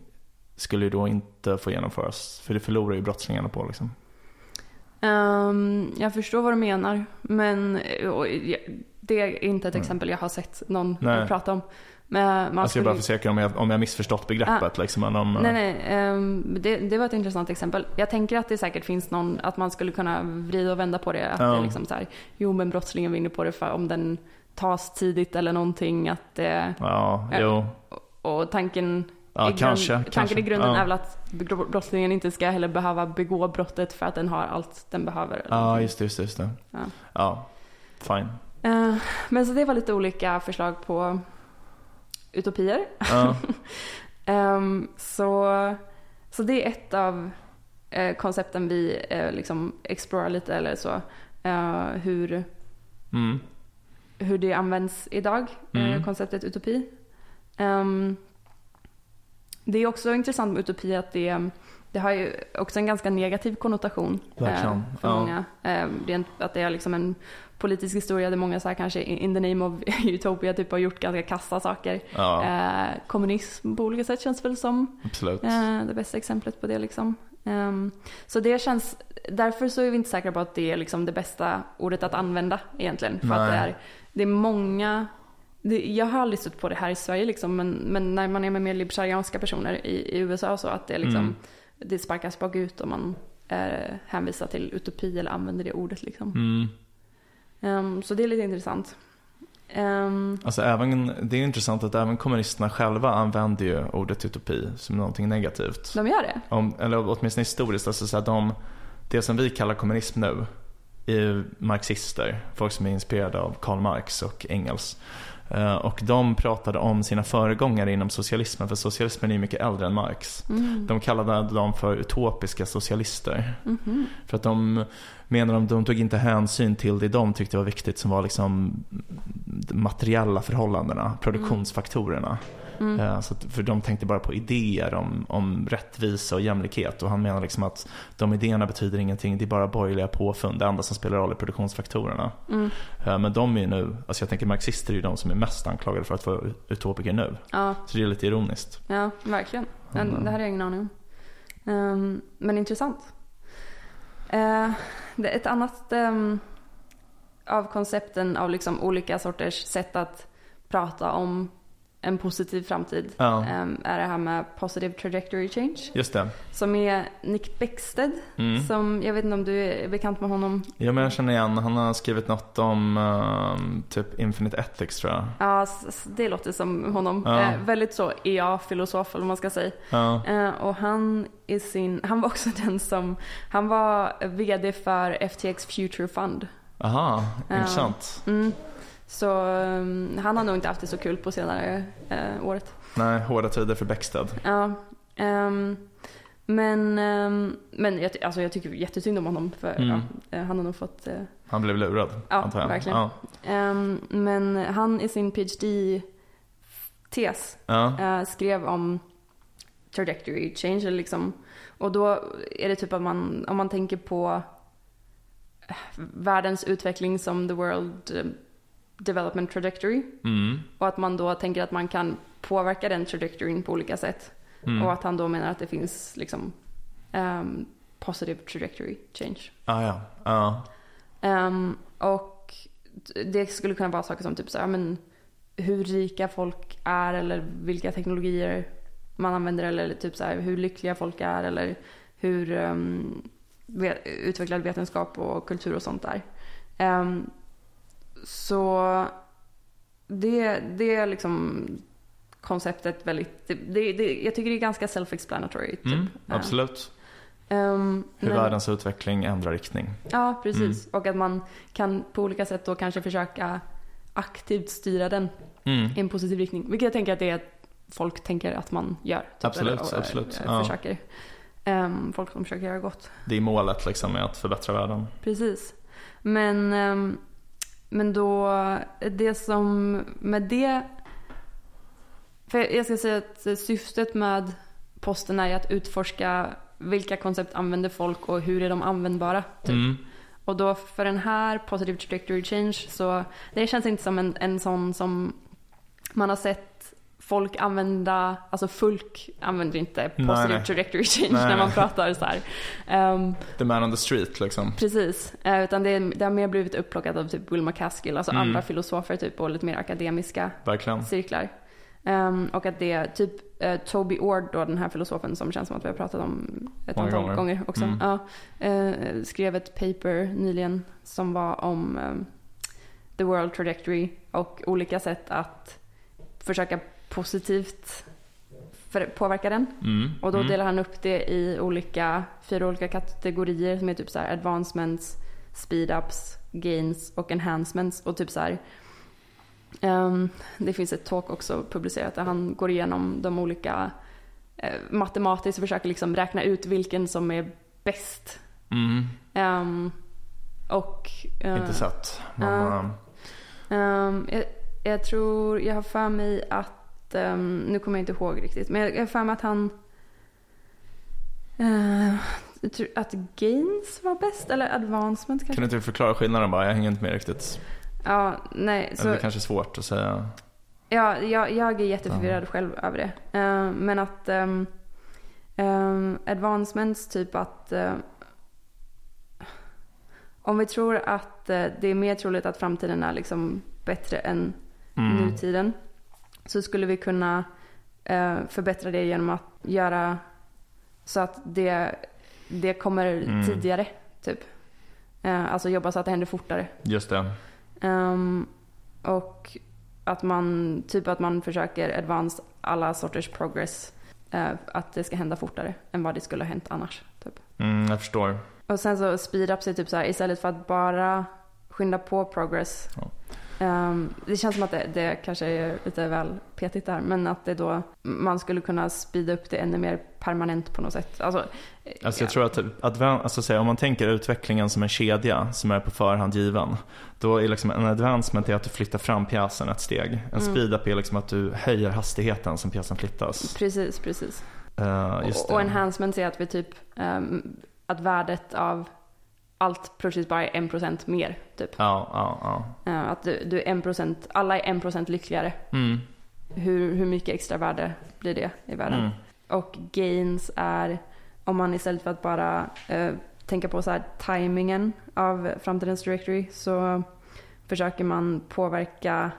skulle ju då inte få genomföras. För det förlorar ju brottslingarna på liksom. Ehm, jag förstår vad du menar, men och, det är inte ett exempel jag har sett någon Nej. prata om. Men man Alltså jag bara försöker om jag, om jag missförstått begreppet liksom. Men om, Nej, nej. ehm, det, det var ett intressant exempel. Jag tänker att det säkert finns någon, att man skulle kunna vrida och vända på det. Att Ja. det är liksom så här, jo men brottslingen vinner på det för om den tas tidigt eller någonting. Att det, Ja, Ja. jo. och tanken, Ja, grund- kanske. tanken kanske. i grunden ja. är väl att bro- brottslingen inte ska heller behöva begå brottet för att den har allt den behöver. eller Ja, just det, just det. Just det. Ja. Ja, fine. Eh, men så det var lite olika förslag på utopier. Ja, <laughs> Ehm, så, så det är ett av eh, koncepten vi eh, liksom explorar lite eller så. Hur, mm. hur det används idag, Mm. konceptet utopi. Ehm, det är också intressant med utopi att det, det har ju också en ganska negativ konnotation Verkligen, för ja. många. Eh, rent, att det är liksom en politisk historia där många så här kanske in the name of <laughs> utopia typ har gjort ganska kassa saker. ja Eh, kommunism på olika sätt känns väl som absolut. eh, det bästa exemplet på det liksom. Ehm, så det känns, därför så är vi inte säkra på att det är liksom det bästa ordet att använda egentligen. För att det är, det är många, det, jag har aldrig stött på det här i Sverige liksom, men, men när man är med mer libertarianska personer i, i USA så, att det är liksom, Mm. det sparkas bakut om man eh, hänvisar till utopi eller använder det ordet liksom. Mm. Ehm, så det är lite intressant. Ehm, Alltså även, det är intressant att även kommunisterna själva använder ju ordet utopi som någonting negativt. de gör det? Om, eller åtminstone historiskt, alltså så de, det som vi kallar kommunism nu är marxister, folk som är inspirerade av Karl Marx och Engels. Eh, Och de pratade om sina föregångare inom socialismen, för socialismen är mycket äldre än Marx. Mm. De kallade dem för utopiska socialister. Mhm. För att de menar att de tog inte hänsyn till det de tyckte var viktigt som var liksom de materiella förhållandena, produktionsfaktorerna. Mm. Eh, Så att, för de tänkte bara på idéer om, om rättvisa och jämlikhet och han menar liksom att de idéerna betyder ingenting, det är bara borgerliga påfund, det enda som spelar roll är produktionsfaktorerna. Mm. Eh, Men de är ju nu, alltså jag tänker marxister är ju de som är mest anklagade för att vara utopiker nu. Ja, Så det är lite ironiskt. Ja, verkligen. Men, Mm. Det hade jag ingen aning om. Ehm, men intressant. Eh, det är ett annat ehm, av koncepten av liksom olika sorters sätt att prata om en positiv framtid Ja, ehm, är det här med positive trajectory change. just det. Som är Nick Bäckstead. Mm. Som, jag vet inte om du är bekant med honom? Ja men jag känner igen, han har skrivit något om ehm, typ Infinite Ethics tror jag. Ja, det låter som honom. Ja. Eh, väldigt så EA-filosof eller vad man ska säga. Ja, Eh, och han, i sin, han var också <laughs> den som, han var VD för FTX Future Fund. aha, Ja. intressant. Mm. Så um, han har nog inte haft det så kul på senare eh, året. Nej, hårda tider för Bäckstead. Ja, ehm, men ehm, men jag, alltså jag tycker jättesynd om honom för Mm. ja, eh, han har nog fått eh, Han blev lurad, Ja, antar jag. verkligen. Ja. ehm, Men han i sin PhD-tes Ja. eh, skrev om trajectory change. Liksom. Och då är det typ att man, om man tänker på världens utveckling som the world development trajectory. Mm. Och att man då tänker att man kan påverka den trajectoryn på olika sätt. Mm. Och att han då menar att det finns liksom ehm, positive trajectory change. Ah, ja. ja. Ehm, och det skulle kunna vara saker som typ så här, men hur rika folk är eller vilka teknologier man använder eller typ så här, hur lyckliga folk är eller hur um, ve- utvecklad vetenskap och kultur och sånt är. Ehm, så det, det är liksom konceptet väldigt, det, det, jag tycker det är ganska self-explanatory. Typ. Mm, absolut. Ehm, Hur men- världens utveckling ändrar riktning. Ja, precis. Och att man kan på olika sätt då kanske försöka aktivt styra den Mm. i en positiv riktning. Vilket jag tänker att det är att folk tänker att man gör. typ, Absolut, eller, och, absolut, eh, ja. Försöker. Ehm, folk som försöker göra gott. Det är målet liksom med att förbättra världen. Precis. Men, ehm, men då, det som med det... För jag ska säga att syftet med posten är att utforska vilka koncept använder folk och hur är de användbara. Typ. Mm. Och då för den här positive trajectory change så det känns inte som en, en sån som man har sett folk använda, alltså folk använder inte positive nej. trajectory change Nej, när man pratar så här. Ehm, The man on the street liksom. precis, Eh, utan det, det har mer blivit upplockat av typ Will McCaskill, alltså Mm. andra filosofer typ och lite mer akademiska Verkligen. cirklar. Ehm, och att det, typ eh, Toby Ord då, den här filosofen som känns som att vi har pratat om ett Många antal gånger. gånger, också. Mm. Eh, skrev ett paper nyligen som var om ehm, the world trajectory och olika sätt att försöka positivt för, påverka den. Mm. Och då mm. delar han upp det i olika, fyra olika kategorier som är typ så här advancements, speedups, gains och enhancements och typ så här. ehm, det finns ett talk också publicerat där han går igenom de olika eh, matematiskt och försöker liksom räkna ut vilken som är bäst. Mm. Ehm, och eh, Inte sett. Men, Ja. eh, Ehm, jag, jag tror, jag har för mig att, ehm, nu kommer jag inte ihåg riktigt, men jag har för mig att han, tror att gains var bäst, eller advancement kanske? kan du inte förklara skillnaden bara? Jag hänger inte med riktigt. Ja, nej, Eller så, det kanske är svårt att säga. ja, jag, jag är jätteförvirrad själv över det. Ehm, men att um, advancements, typ att eh, om vi tror att eh, det är mer troligt att framtiden är liksom bättre än Mm. nutiden så skulle vi kunna eh, förbättra det genom att göra så att det, det kommer Mm. tidigare. Typ. Eh, alltså jobba så att det händer fortare. Just det. Ehm, och att man, typ att man försöker advance alla sorters progress. eh, att det ska hända fortare än vad det skulle ha hänt annars. Typ. Mm, jag förstår. Och sen så speed ups är typ så här istället för att bara skynda på progress. Ja. Ehm, det känns som att det, det kanske är lite väl petigt där. Men att det då, man skulle kunna speeda upp det ännu mer permanent på något sätt. Alltså, Alltså ja. jag tror att advan- alltså säga, om man tänker utvecklingen som en kedja som är på förhand given. Då är liksom en advancement är att du flyttar fram pjäsen ett steg. En Mm. speed-up är liksom att du höjer hastigheten som pjäsen flyttas. Precis, precis. Uh, och, och enhancement är att vi typ, ehm, att värdet av allt plötsligt bara är en procent mer. Typ. Ja, ja, ja. Eh, att du, du är en procent, alla är en procent lyckligare. Mm. Hur, hur mycket extra värde blir det i världen? Mm. Och gains är om man istället för att bara eh, tänka på så här timingen av framtidens directory så försöker man påverka,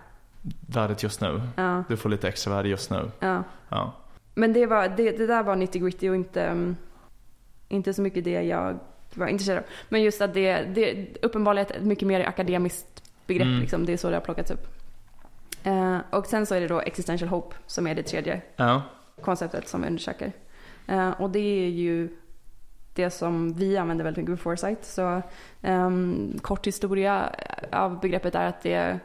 Värdet just nu. ja, Du får lite extra värde just nu. ja. Ja. Men det, var, det, det där var 90 gritty och inte, mm, inte så mycket det jag var intresserad av. Men just att det, det uppenbarligen är ett mycket mer akademiskt begrepp, Mm. liksom, det är så det har plockats upp. Eh, och sen så är det då existential hope som är det tredje ja. konceptet som vi undersöker. Eh, och det är ju det som vi använder väldigt mycket på Foresight. Så ehm, kort historia av begreppet är att det är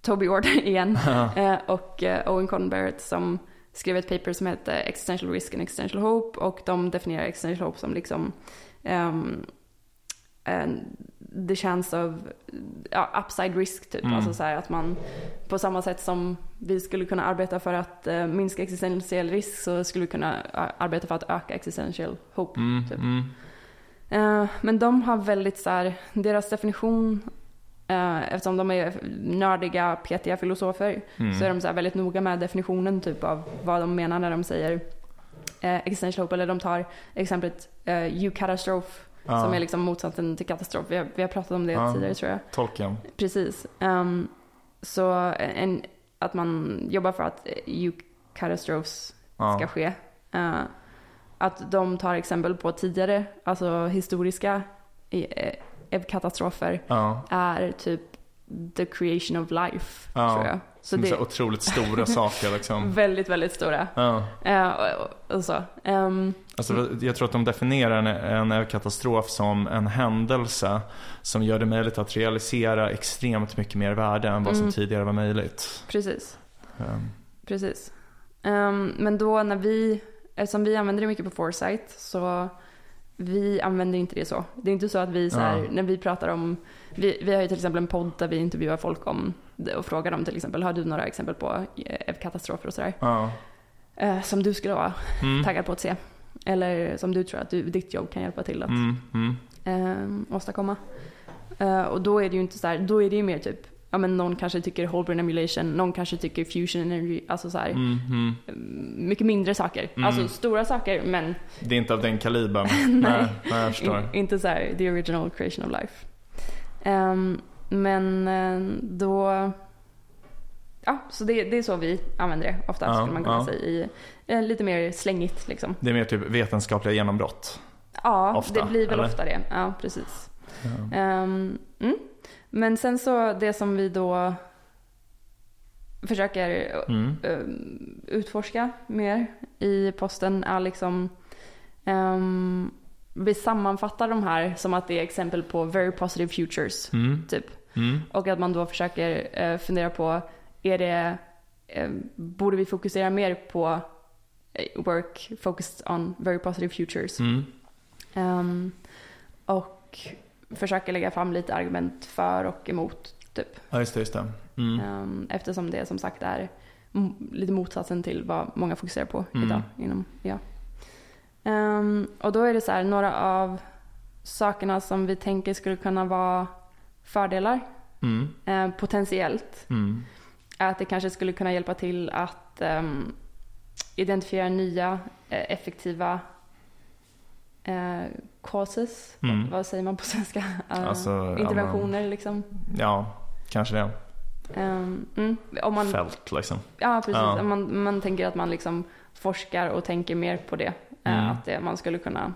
Toby Ord <laughs> igen eh, och eh, Owen Cotton Barrett som skrev ett paper som heter Existential Risk and Existential Hope och de definierar Existential Hope som liksom um, the chance of ja, upside risk typ. Mm. Alltså så här att man på samma sätt som vi skulle kunna arbeta för att eh, minska existentiell risk så skulle vi kunna arbeta för att öka existential hope. Mm, Typ. mm. Eh, men de har väldigt så här, deras definition, eh, eftersom de är nördiga, petiga filosofer, Mm. så är de så här väldigt noga med definitionen typ av vad de menar när de säger eh, existential hope. Eller de tar exemplet eh, eukatastrof, Ja. som är liksom motsatsen till katastrof. Vi har, vi har pratat om det Ja. tidigare tror jag. Tolken. Precis. Ehm, så en, att man jobbar för att eukatastrophs Ja. ska ske. Eh, att de tar exempel på tidigare, alltså historiska eh, eh, katastrofer är typ the creation of life, Ja. tror jag. Så det så är otroligt stora <laughs> saker liksom. väldigt, väldigt stora. Ja. Eh, och, och, så. Ehm, Alltså, jag tror att de definierar en, en katastrof som en händelse som gör det möjligt att realisera extremt mycket mer värde än vad som Mm. tidigare var möjligt. precis. Um, Precis. Ehm, men då när vi, eftersom vi använder det mycket på Foresight så vi använder inte det så. Det är inte så att vi så här, Ja. när vi pratar om, vi, vi har ju till exempel en podd där vi intervjuar folk om och frågar dem till exempel, har du några exempel på eh, katastrofer och sådär? ja. Eh, som du skulle vara Mm. taggad på att se. Eller som du tror att du, ditt jobb kan hjälpa till att Mm, mm. eh, åstadkomma. Eh, och då är det ju inte så här, då är det ju mer typ ja men någon kanske tycker whole brain emulation, någon kanske tycker fusion energy, alltså så här, Mm, mm. mycket mindre saker. Mm. Alltså stora saker men Det är inte av den kalibern. <laughs> Nej. nej, jag förstår. in, inte så här the original creation of life. Ehm, men eh, då, ja så det, det är så vi använder det ofta Ja, skulle man kunna ja. säga i eh, lite mer slängigt liksom. Det är mer typ vetenskapliga genombrott. Ja, Ofta, det blir väl eller? ofta det. Ja, precis. Ja. Ehm, mm. Men sen så det som vi då försöker Mm. um, utforska mer i posten är liksom um, vi sammanfattar de här som att det är exempel på very positive futures Mm. typ. Mm. Och att man då försöker eh, fundera på är det eh, borde vi fokusera mer på eh, work focused on very positive futures. Mm. Ehm, och försöker lägga fram lite argument för och emot typ. Ja, just det. Just det. Ehm, eftersom det som sagt är lite motsatsen till vad många fokuserar på Mm. idag. Inom, ja. Ehm, och då är det så här, några av sakerna som vi tänker skulle kunna vara fördelar Mm. eh, potentiellt. Mm. Att det kanske skulle kunna hjälpa till att ehm, identifiera nya eh, effektiva eh, causes. Mm. Vad, säger man på svenska? <laughs> Alltså, ja, interventioner liksom. Ja, kanske det. Ehm, mm, om man, Fält liksom. Ja, precis. Ja. Man, man tänker att man liksom forskar och tänker mer på det. Eh, Mm. Att det, man skulle kunna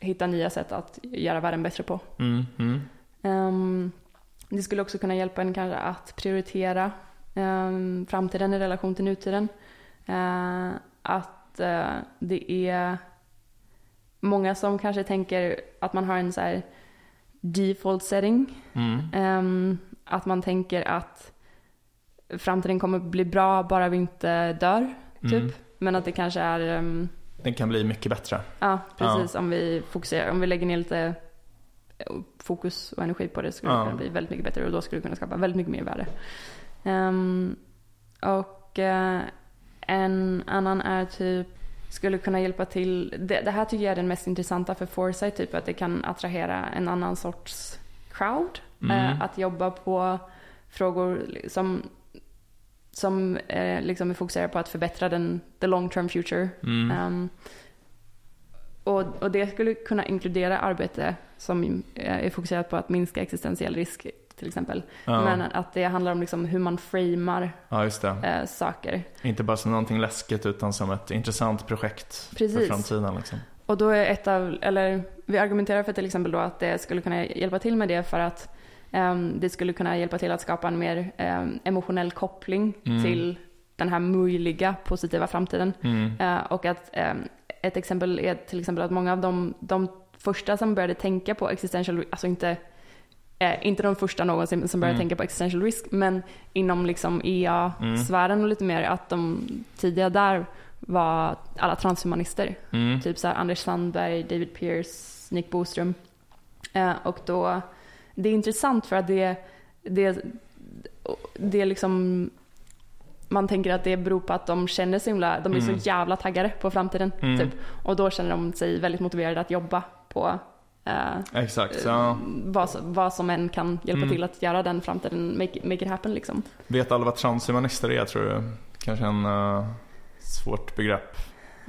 hitta nya sätt att göra världen bättre på. Mm. Mm. Ehm, det skulle också kunna hjälpa en kanske att prioritera um, framtiden i relation till nutiden. Eh, att eh, det är många som kanske tänker att man har en så här default setting. Ehm, att man tänker att framtiden kommer bli bra bara vi inte dör, typ. Mm. Men att det kanske är, Den kan bli mycket bättre. ja precis, om vi fokuserar, om vi lägger ner lite eh, fokus och energi på det skulle Ja. det kunna bli väldigt mycket bättre och då skulle det kunna skapa väldigt mycket mer värde. Ehm, och eh, en annan är typ, skulle kunna hjälpa till, det, det här tycker jag är den mest intressanta för Foresight, typ att det kan attrahera en annan sorts crowd. Mm. Eh, att jobba på frågor som, som eh, liksom är fokuserade på att förbättra den the long term future. Mm. Ehm, och, och det skulle kunna inkludera arbete som eh, är fokuserat på att minska existentiell risk till exempel. Ja. Men att det handlar om liksom hur man framar ja, eh, saker. Inte bara som någonting läskigt utan som ett intressant projekt för Precis. framtiden. Liksom. Och då är ett av, eller vi argumenterar för till exempel då att det skulle kunna hjälpa till med det för att det skulle kunna hjälpa till att skapa en mer ehm, emotionell koppling Mm. till den här möjliga positiva framtiden. Mm. Eh, och att ehm, ett exempel är till exempel att många av de, de första som började tänka på existential, alltså inte eh, inte de första någonsin som började Mm. tänka på existential risk, men inom liksom Mm. EA-sfären och lite mer att de tidiga där var alla transhumanister. Mm. Typ så Anders Sandberg, David Pierce, Nick Boström. Eh, och då, det är intressant för att det, det, det är liksom, man tänker att det beror på att de känner sig himla, de är Mm. så jävla taggade på framtiden. Mm. Typ. Och då känner de sig väldigt motiverade att jobba på eh, Exakt. Ja. vad, vad som än kan hjälpa Mm. till att göra den framtiden, make, make it happen liksom. Vet alla vad transhumanister är tror du? Kanske en uh, svårt begrepp.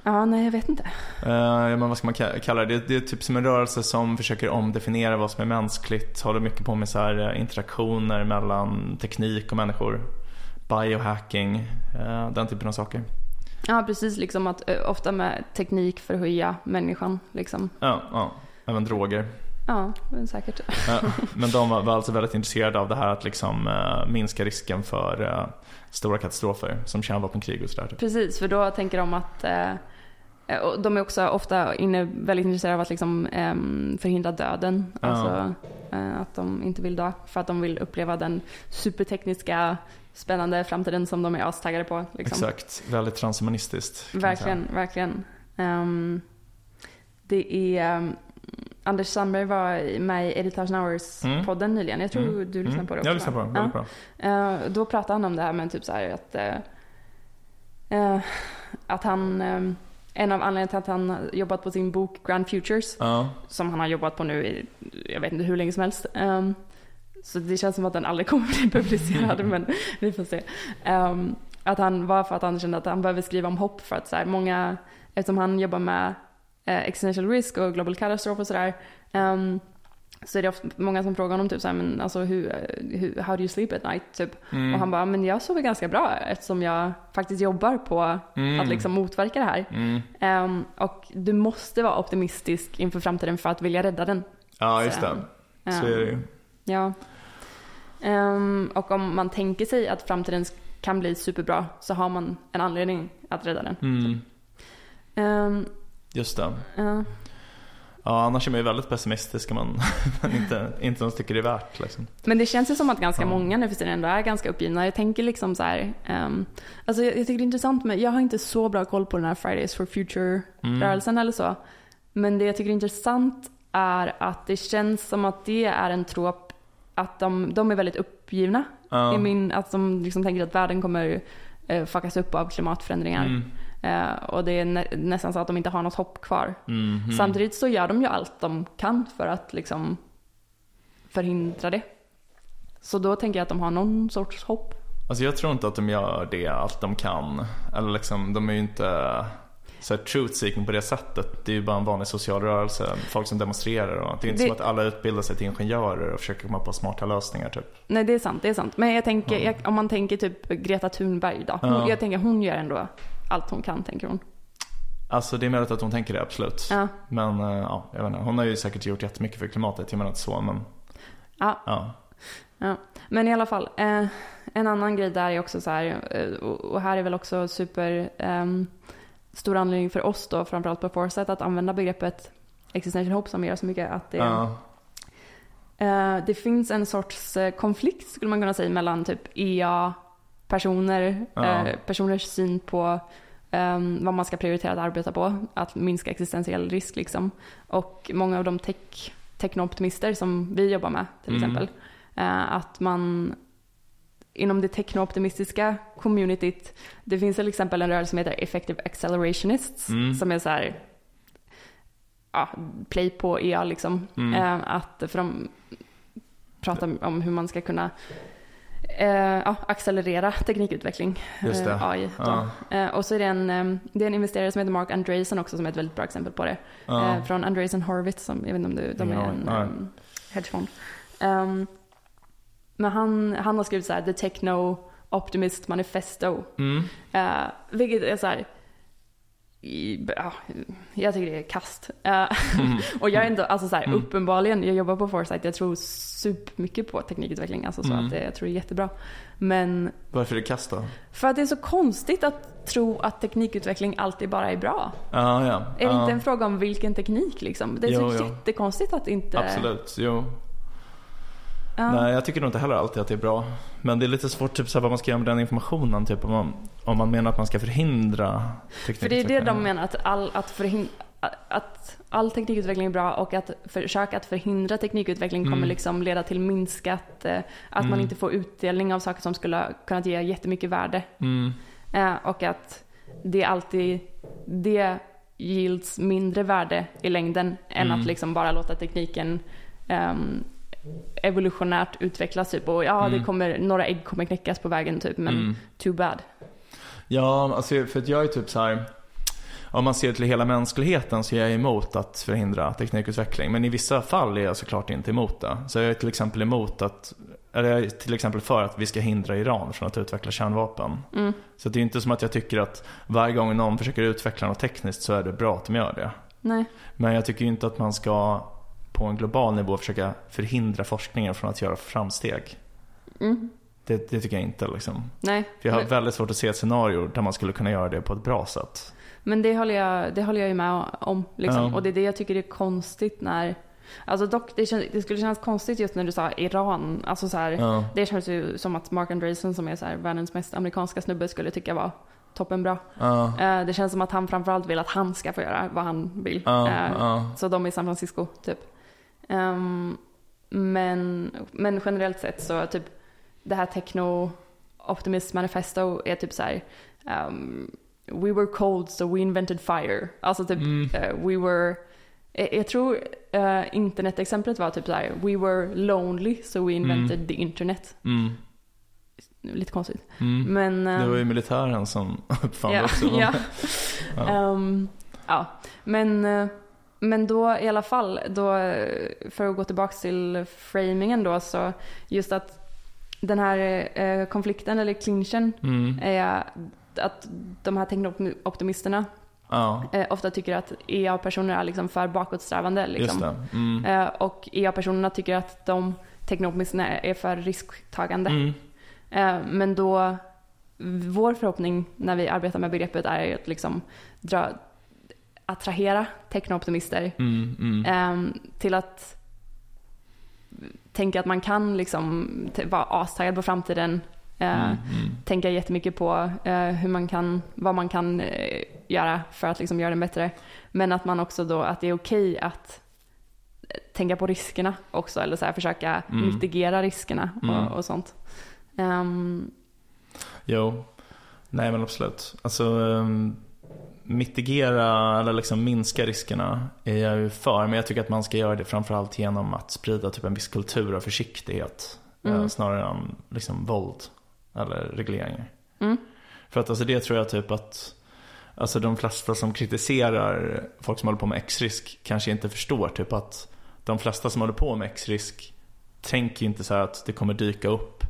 Ja, nej jag vet inte. Ja, men vad ska man ka- kalla det? det? Det är typ som en rörelse som försöker omdefiniera vad som är mänskligt. Håller mycket på med så här eh, interaktioner mellan teknik och människor. Biohacking, eh, den typen av saker. Ja, precis liksom att eh, ofta med teknik för att höja människan liksom. Ja, ja. Även droger. Ja, säkert. <laughs> Men de var, alltså väldigt intresserade av det här att liksom minska risken för stora katastrofer som kärnvapenkrig och sådär. Typ. Precis, för då tänker de att och de är också ofta inne, väldigt intresserade av att liksom, ehm, förhindra döden. Ja. Alltså eh, att de inte vill dö. För att de vill uppleva den supertekniska, spännande framtiden som de är astaggade på. Liksom. Exakt, väldigt transhumanistiskt. Verkligen, verkligen. Ehm, det är... um, Anders Sandberg var med i 8000 Mm. hours-podden nyligen. Jag tror Mm. du lyssnade Mm. på det också. Jag lyssnar på det, väldigt bra. Eh, då pratade han om det här med typ så här att, eh, eh, att han, eh, en av anledningarna till att han har jobbat på sin bok Grand Futures, Ja, som han har jobbat på nu i, jag vet inte hur länge som helst, eh, så det känns som att den aldrig <laughs> kommer bli publicerad <laughs> men vi får se. Ehm, att han var för att han kände att han behöver skriva om hopp för att så här, många, eftersom han jobbar med eh, existential risk och global catastrophe och sådär. ehm, så är det ofta många som frågar honom typ såhär, men alltså hur, hur, how do you sleep at night? Typ. Mm. Och han bara, men jag sover ganska bra eftersom jag faktiskt jobbar på Mm. att liksom motverka det här. Mm. Ehm, och du måste vara optimistisk inför framtiden för att vilja rädda den. Ja, just det. Ehm, Så är det ju. Ja. Ehm, och om man tänker sig att framtiden kan bli superbra så har man en anledning att rädda den. Mm. Just det. ja. Ja, annars är man ju väldigt pessimistisk om man man inte, inte ens tycker det är värt liksom. Men det känns ju som att ganska Ja. många nu för tiden ändå är ganska uppgivna. Jag tänker liksom så här, ehm, alltså jag, jag tycker det är intressant med, jag har inte så bra koll på den här Fridays for Future-rörelsen Mm. eller så. Men det jag tycker är intressant är att det känns som att det är en trop att de, de är väldigt uppgivna. Ja. I min, att de liksom tänker att världen kommer eh, fuckas upp av klimatförändringar. Mm. Eh, och det är nä, nästan så att de inte har något hopp kvar. Mm. Mm. Samtidigt så gör de ju allt de kan för att liksom förhindra det. Så då tänker jag att de har någon sorts hopp. Alltså jag tror inte att de gör det allt de kan. Eller liksom, de är ju inte så här truth seeking på det sättet. Det är ju bara en vanlig social rörelse. Folk som demonstrerar och det är inte Det- som att alla utbildar sig till ingenjörer och försöker komma på smarta lösningar typ. Nej det är sant, det är sant. Men jag tänker, Ja. jag, om man tänker typ Greta Thunberg då. Ja. Jag tänker hon gör ändå allt hon kan tänker hon. Alltså det är möjligt att hon tänker det absolut. Ja. Men eh, ja, jag vet inte. Hon har ju säkert gjort jättemycket för klimatet. Jag menar inte så men Ja. ja. Ja, men i alla fall. Eh, en annan grej där är också så här, eh, och, här är väl också super ehm, stor anledning för oss då, framförallt på Foresight, att använda begreppet existential hope som gör så mycket att det, ja. eh, det finns en sorts eh, konflikt skulle man kunna säga mellan typ EA-personer, Ja. eh, personers syn på ehm, vad man ska prioritera att arbeta på, att minska existentiell risk liksom. Och många av de tech, technooptimister som vi jobbar med till Mm. exempel. Eh, att man inom det technooptimistiska communityt, det finns till exempel en rörelse som heter Effective Accelerationists Mm. som är så här, ja, play på EA liksom. Mm. Eh, att för de pratar om hur man ska kunna eh, ja, accelerera teknikutveckling, Just det. eh, AI. Ja. Eh, och så är det en, eh, det är en investerare som heter Mark Andreessen också som är ett väldigt bra exempel på det. Ja. Eh, från Andreessen Horowitz, som, jag vet inte om du, de är en um, hedgefond. Um, men han, han har skrivit så här, The Techno Optimist Manifesto. Mm. Uh, vilket är så här, ja, jag tycker det är kast. Eh, <laughs> och jag är inte, alltså så här, Mm. uppenbarligen, jag jobbar på Foresight, jag tror supermycket på teknikutveckling, alltså så Mm. att det, jag tror det är jättebra. Men Varför är det kast då? för att det är så konstigt att tro att teknikutveckling alltid bara är bra. Ja, ja. Är det ja. inte en fråga om vilken teknik liksom? Det är Jo, så jo. jättekonstigt att inte... Absolut, jo. Ja. Nej, jag tycker nog inte heller alltid att det är bra. Men det är lite svårt typ, så vad man ska göra med den informationen. Typ, om, man, om man menar att man ska förhindra För det är det de menar, att all, att förhin- att all teknikutveckling är bra och att försöka att förhindra teknikutveckling kommer Mm. liksom leda till minskat, eh, att man Mm. inte får utdelning av saker som skulle kunnat ge jättemycket värde. Mm. Eh, och att det alltid, det yields mindre värde i längden än Mm. att liksom bara låta tekniken ehm, evolutionärt utvecklas typ. Och ja, det Mm. kommer, några ägg kommer knäckas på vägen typ, men Mm. too bad. Ja, alltså, för att jag är typ så här. Om man ser till hela mänskligheten så är jag emot att förhindra teknikutveckling. Men i vissa fall är jag såklart inte emot det. Så jag är till exempel emot att, eller jag är till exempel för att vi ska hindra Iran från att utveckla kärnvapen. Mm. Så det är inte som att jag tycker att varje gång någon försöker utveckla något tekniskt så är det bra att de gör det. Nej. Men jag tycker inte att man ska på en global nivå försöka förhindra forskningen från att göra framsteg. Mm. Det, det tycker jag inte liksom. Nej. För jag har Men- väldigt svårt att se ett scenario där man skulle kunna göra det på ett bra sätt. Men det håller jag, det håller jag ju med om. Liksom. Ja. Och det är det jag tycker är konstigt när... Alltså dock, det, kän, det skulle kännas konstigt just när du sa Iran. Alltså så här, Ja. Det känns ju som att Mark Andreessen som är så här, världens mest amerikanska snubbe skulle tycka var toppenbra. Ja. Eh, det känns som att han framförallt vill att han ska få göra vad han vill. Ja, Eh. Så de är i San Francisco, typ. Ehm, men, men generellt sett så typ det här techno optimist manifesto är typ så här ehm, We were cold so we invented fire. Alltså typ Mm. eh, we were, eh, jag tror eh, internetexemplet var typ så här, we were lonely so we invented the internet. Mm. Lite konstigt. Mm. Men... Det var ju ehm, militären som <laughs> uppfann det ja, också. ja. <laughs> Ja. Ehm, ja, men, eh, men då i alla fall, då, för att gå tillbaka till framingen då, så just att den här eh, konflikten eller clinchen Mm. är att de här teknoptimisterna Ja, eh, ofta tycker att EA-personer är liksom för bakåtsträvande. Liksom. Mm. Eh, och EA-personerna tycker att de teknoptimisterna är för risktagande. Mm. Eh, men då, vår förhoppning när vi arbetar med begreppet är att liksom dra, attrahera teknooptimister Mm. Mm. eh, till att tänka att man kan liksom vara astaggad på framtiden. Eh, Mm. Mm. Tänka jättemycket på eh, hur man kan, vad man kan eh, göra för att liksom göra den bättre. Men att man också då, att det är okej att eh, tänka på riskerna också. Eller så här, försöka Mm. mitigera riskerna Mm. och, och sånt. Ehm, Jo, nej men absolut. Alltså um, mitigera eller liksom minska riskerna är jag ju för. Men jag tycker att man ska göra det framförallt genom att sprida typ en viss kultur av försiktighet. eh, Mm. snarare än liksom våld eller regleringar. Mm. För att alltså det tror jag typ att Alltså de flesta som kritiserar folk som håller på med X-risk kanske inte förstår typ att de flesta som håller på med X-risk tänker inte så att det kommer dyka upp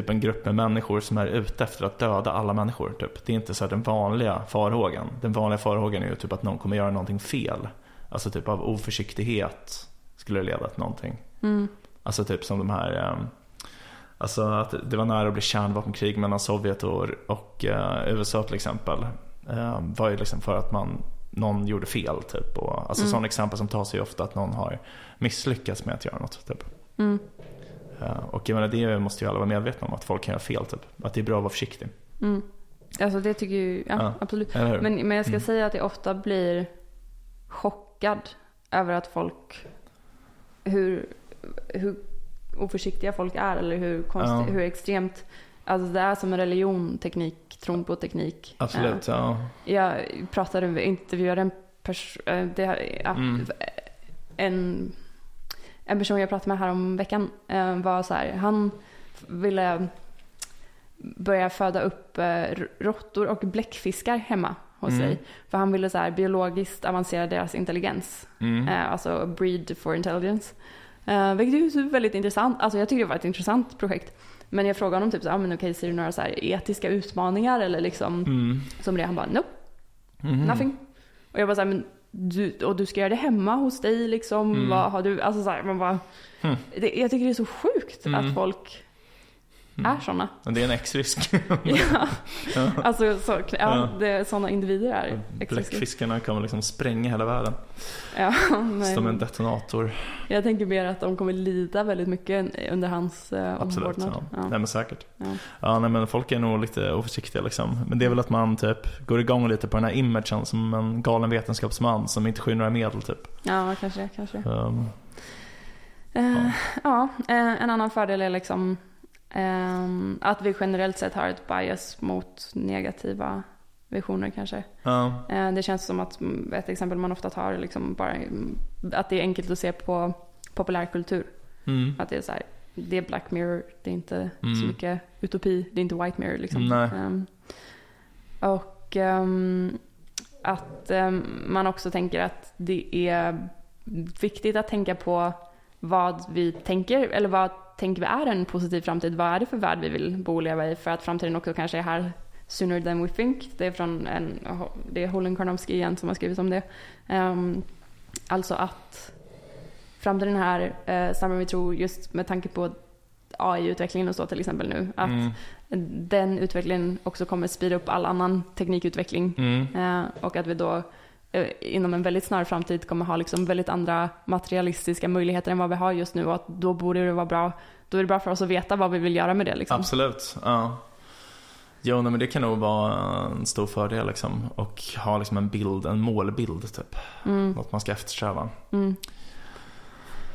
typ en grupp med människor som är ute efter att döda alla människor. Typ. Det är inte så den vanliga farhågan. Den vanliga farhågan är ju typ att någon kommer göra någonting fel. Alltså typ av oförsiktighet skulle det leda till någonting. mm, Alltså typ som de här ehm, Alltså att det var nära att bli kärnvapenkrig mellan Sovjet och, och eh, USA till exempel. Uh, var ju liksom för att man, någon gjorde fel typ. Och, alltså Mm. sådana exempel som tas ju ofta att någon har misslyckats med att göra något. Typ. mm, och jag menar det måste ju alla vara medvetna om att folk kan göra fel typ. Att det är bra att vara försiktig. mm. Alltså det tycker ju, ja, Ja. absolut. Men, men jag ska Mm. säga att jag ofta blir chockad över att folk, hur, hur oförsiktiga folk är eller hur, konstigt, Ja. hur extremt, alltså det är som en religion, teknik, tron på teknik. Absolut, ja. Eh, Jag pratade, intervjuade en person, ja, Mm. en, en person jag pratade med här om veckan eh, var så här, han ville börja föda upp eh, råttor och bläckfiskar hemma hos Mm. sig. För han ville så här biologiskt avancera deras intelligens. Mm. Eh, alltså breed for intelligence. Vilket är väldigt intressant. Alltså jag tycker det var ett intressant projekt. Men jag frågade honom typ så här, ah, men okej, ser du några så här etiska utmaningar eller liksom Mm. som det? Han bara, nope, Mhm. nothing. Och jag bara så här, men du, och du ska göra det hemma hos dig liksom? Mm. Vad har du? Alltså så här, man bara, Hmm. det, jag tycker det är så sjukt Mm. att folk Mm. Är sådana. Men det är en X-risk. <laughs> ja. Alltså så, ja, Ja. sådana individer är. Bläckfiskarna kommer liksom spränga hela världen. Ja, <laughs> Som en men detonator. jag tänker mer att de kommer lida väldigt mycket under hans eh, Absolut. Ja. Ja. Nej men säkert. Ja. Ja nej men folk är nog lite oförsiktiga liksom. Men det är väl att man typ går igång lite på den här imagen som en galen vetenskapsman som inte skyr några medel typ. ja, kanske, kanske. Um, Eh, ja, eh, en annan fördel är liksom ehm, att vi generellt sett har ett bias mot negativa visioner kanske. ja. Eh, det känns som att mm, ett exempel man ofta tar är liksom bara mm, att det är enkelt att se på populärkultur. Mm. Att det är så här, det är Black Mirror, det är inte så Mm. mycket utopi, det är inte White Mirror liksom. Ehm, och ehm, att man också tänker att det är viktigt att tänka på vad vi tänker, eller vad tänker vi är en positiv framtid? Vad är det för värld vi vill bo och leva i? För att framtiden också kanske är här sooner than we think. Det är från en, det är Holden Karnowski igen som har skrivit om det. Ehm, alltså att framtiden är här eh, än vi tror just med tanke på AI-utvecklingen och så till exempel nu. Att Mm. den utvecklingen också kommer speeda upp all annan teknikutveckling. Mm. Eh, och att vi då inom en väldigt snar framtid kommer ha liksom väldigt andra materialistiska möjligheter än vad vi har just nu. Och att då borde det vara bra, då är det bra för oss att veta vad vi vill göra med det. Liksom. Absolut, ja. Jo, nej, men det kan nog vara en stor fördel liksom. Och ha liksom en bild, en målbild typ. Mm, Något man ska eftersträva. mm.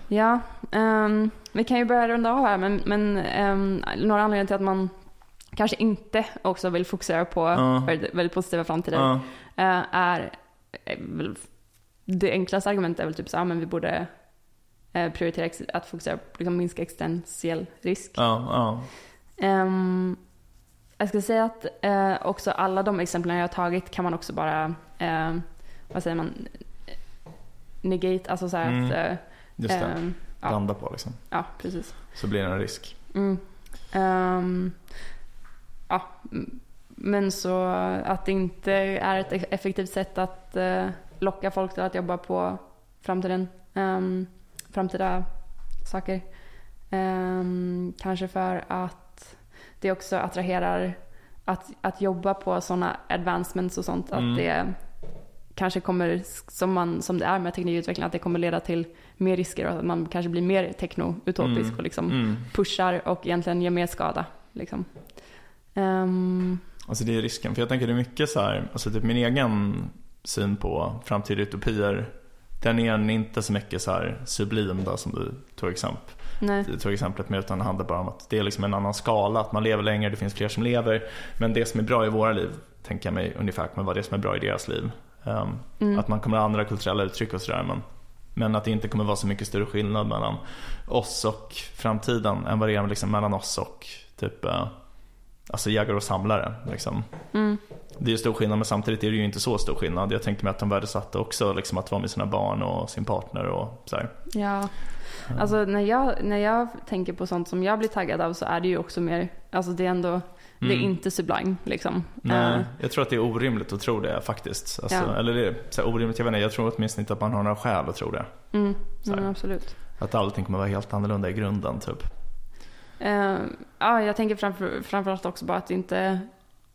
Ja, ehm, vi kan ju börja runda av här men, men ehm, några anledningar till att man kanske inte också vill fokusera på Ja. väldigt, väldigt positiva framtider Ja. eh, är, är det enklaste argumentet är väl typ så här, men vi borde eh, prioritera att fokusera på liksom, minska existentiell risk. Ja, ja. Ehm, jag ska säga att eh, också alla de exemplen jag har tagit kan man också bara, eh, vad säger man, negate, alltså så här Mm, att, eh, Just det. ja. Blanda på liksom. ja precis. Så blir det en risk. Mm. Ehm, ja, m- men så att det inte är ett effektivt sätt att eh, locka folk till att jobba på framtiden, um, framtida saker. Ehm, kanske för att det också attraherar att, att jobba på sådana advancements och sånt. Mm. Att det kanske kommer, som, man, som det är med teknikutveckling, att det kommer leda till mer risker och att man kanske blir mer techno-utopisk Mm. och liksom Mm. pushar och egentligen gör mer skada. Liksom. Ehm, Alltså det är risken. För jag tänker det är mycket så här, alltså typ min egen syn på framtida utopier. Den är inte så mycket så här sublim då som du tog exempel. nej. Du tog exemplet med utan det handlar bara om att det är liksom en annan skala. Att man lever längre, det finns fler som lever. Men det som är bra i våra liv, tänker jag mig ungefär kommer vara det som är bra i deras liv. Um, Mm. Att man kommer ha andra kulturella uttryck och sådär. Men, men att det inte kommer vara så mycket större skillnad mellan oss och framtiden än vad det är liksom mellan oss och typ eh, alltså jägare och samlare. Liksom. Mm. Det är ju stor skillnad men samtidigt är det ju inte så stor skillnad. Jag tänker mig att de värdesatte också liksom, att vara med sina barn och sin partner och så här. Ja, alltså när jag, när jag tänker på sånt som jag blir taggad av så är det ju också mer, alltså det är ändå, det är Mm. inte sublime liksom. Nej, Eh, jag tror att det är orimligt att tro det faktiskt. Alltså, Ja. Eller det är så här, orimligt, jag vet inte, jag tror åtminstone inte att man har några skäl att tro det. mm, mm, absolut. Att allting kommer vara helt annorlunda i grunden typ. Eh, ja, jag tänker framför, framförallt också bara att det inte,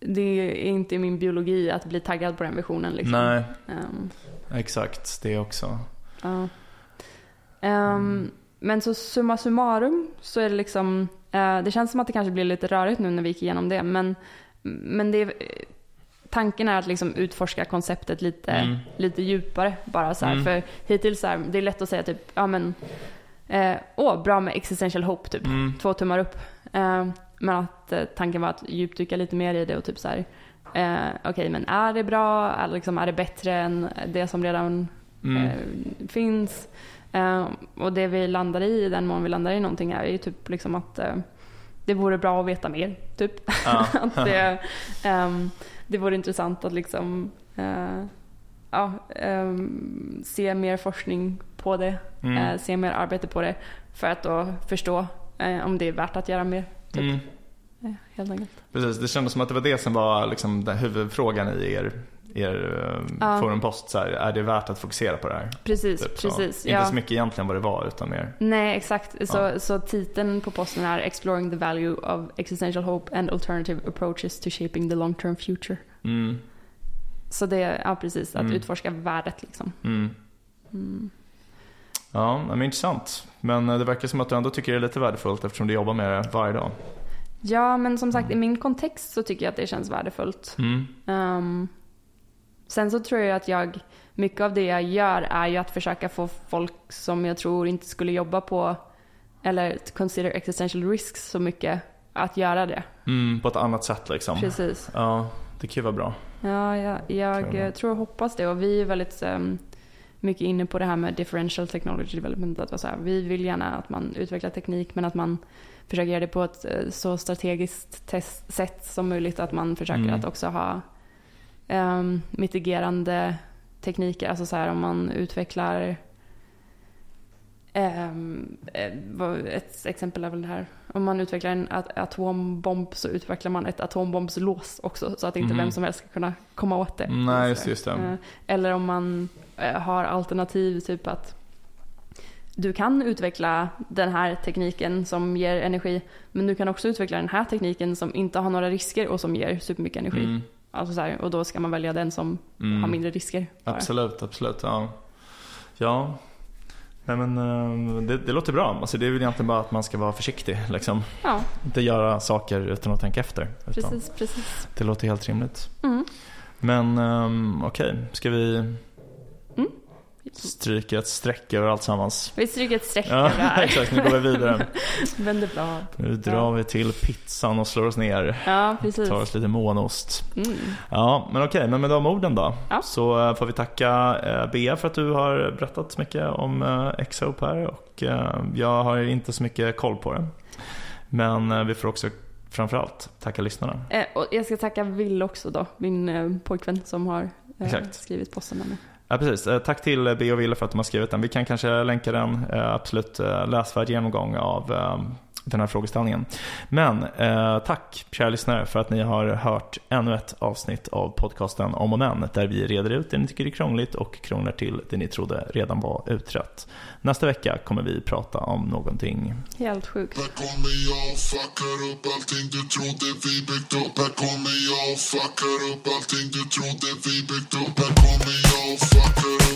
det är inte min biologi att bli taggad på den visionen liksom. Nej, Ehm, exakt det också. Ja. Ehm, Men så summa summarum så är det liksom, eh, det känns som att det kanske blir lite rörigt nu när vi gick igenom det, men, men det tanken är att liksom utforska konceptet lite, Mm. lite djupare bara så här, Mm. för hittills så här, det är lätt att säga typ, ja men, eh, åh, bra med existential hope typ, Mm. två tummar upp. Eh, men att eh, tanken var att djupdyka lite mer i det och typ så här, eh, okej men är det bra, eller liksom, är det bättre än det som redan Mm. finns. Och det vi landar i, i den mån vi landar i någonting, är ju typ liksom att det vore bra att veta mer. Typ. Ja. <laughs> att det, ehm, det vore intressant att liksom eh, ja, ehm, se mer forskning på det, Mm. eh, se mer arbete på det för att då förstå om det är värt att göra mer. Typ. Mm. Eh, helt enkelt. Precis, det kändes som att det var det som var liksom den huvudfrågan i er, er eh, Ja. forumpost. Så här, är det värt att fokusera på det här? Precis, Typ så. precis. Inte ja. så mycket egentligen vad det var utan mer. Nej, exakt. Så, Ja. så titeln på posten är Exploring the value of existential hope and alternative approaches to shaping the long term future. Mm. Så det är, ja precis, att Mm. utforska värdet liksom. Mm. Mm. Ja, men intressant. Men eh, det verkar som att du ändå tycker det är lite värdefullt eftersom du jobbar med det varje dag. Ja, men som sagt i min kontext så tycker jag att det känns värdefullt. Mm. Ehm, sen så tror jag att jag, mycket av det jag gör är ju att försöka få folk som jag tror inte skulle jobba på eller consider existential risks så mycket att göra det. Mm, på ett annat sätt liksom. Precis. Ja, det kan ju vara bra. Ja, jag, jag tror och hoppas det. Och vi är väldigt um, mycket inne på det här med differential technology development. Att så här, vi vill gärna att man utvecklar teknik men att man försöker göra det på ett eh, så strategiskt test, sätt som möjligt. Att man försöker Mm. att också ha um, mitigerande tekniker. Alltså så här om man utvecklar ehm, eh, ett exempel är väl det här. Om man utvecklar en at- atombomb så utvecklar man ett atombombslås också. Så att inte Mhm. vem som helst ska kunna komma åt det. Nej, just, just det. eh, Eller om man har alternativ, typ att du kan utveckla den här tekniken som ger energi, men du kan också utveckla den här tekniken som inte har några risker och som ger supermycket energi. Mm. Alltså så här, och då ska man välja den som Mm. har mindre risker. bara. Absolut, absolut. Ja, ja. Nej, men, eh, det, det låter bra. Alltså, det är väl egentligen bara att man ska vara försiktig. Liksom. Ja, Inte göra saker utan att tänka efter. Precis, precis. Det låter helt rimligt. Mm. Men um, okej, ska vi... stryker ett streck över allt sammans. Vi stryker ett streck Ja, över det här. exakt. Nu går vi vidare. <laughs> Vänder blad. Nu drar vi till pizzan och slår oss ner. Ja, precis. Tar oss lite månost. Mm. Ja, men okej, men med de orden då. Ja. Så eh, får vi tacka eh, Bea för att du har berättat så mycket om eh, X-Hope här. Och jag har inte så mycket koll på det. Men vi får också framförallt tacka lyssnarna. Eh, och jag ska tacka Will också då, min eh, pojkvän som har eh, skrivit posten med mig. Ja, precis. Eh, tack till eh, Bea och Wille för att de har skrivit den. Vi kan kanske länka den. Eh, absolut läsvärd genomgång av den här frågeställningen. Men eh, tack kära lyssnare för att ni har hört ännu ett avsnitt av podcasten Om och Men där vi reder ut det ni tycker är krångligt och krånglar till det ni trodde redan var utrett. Nästa vecka kommer vi prata om någonting Helt sjukt. Här kommer jag och fuckar upp allting du trodde vi byggt upp Här kommer jag och fuckar upp allting du trodde vi byggt upp Här kommer jag och fuckar upp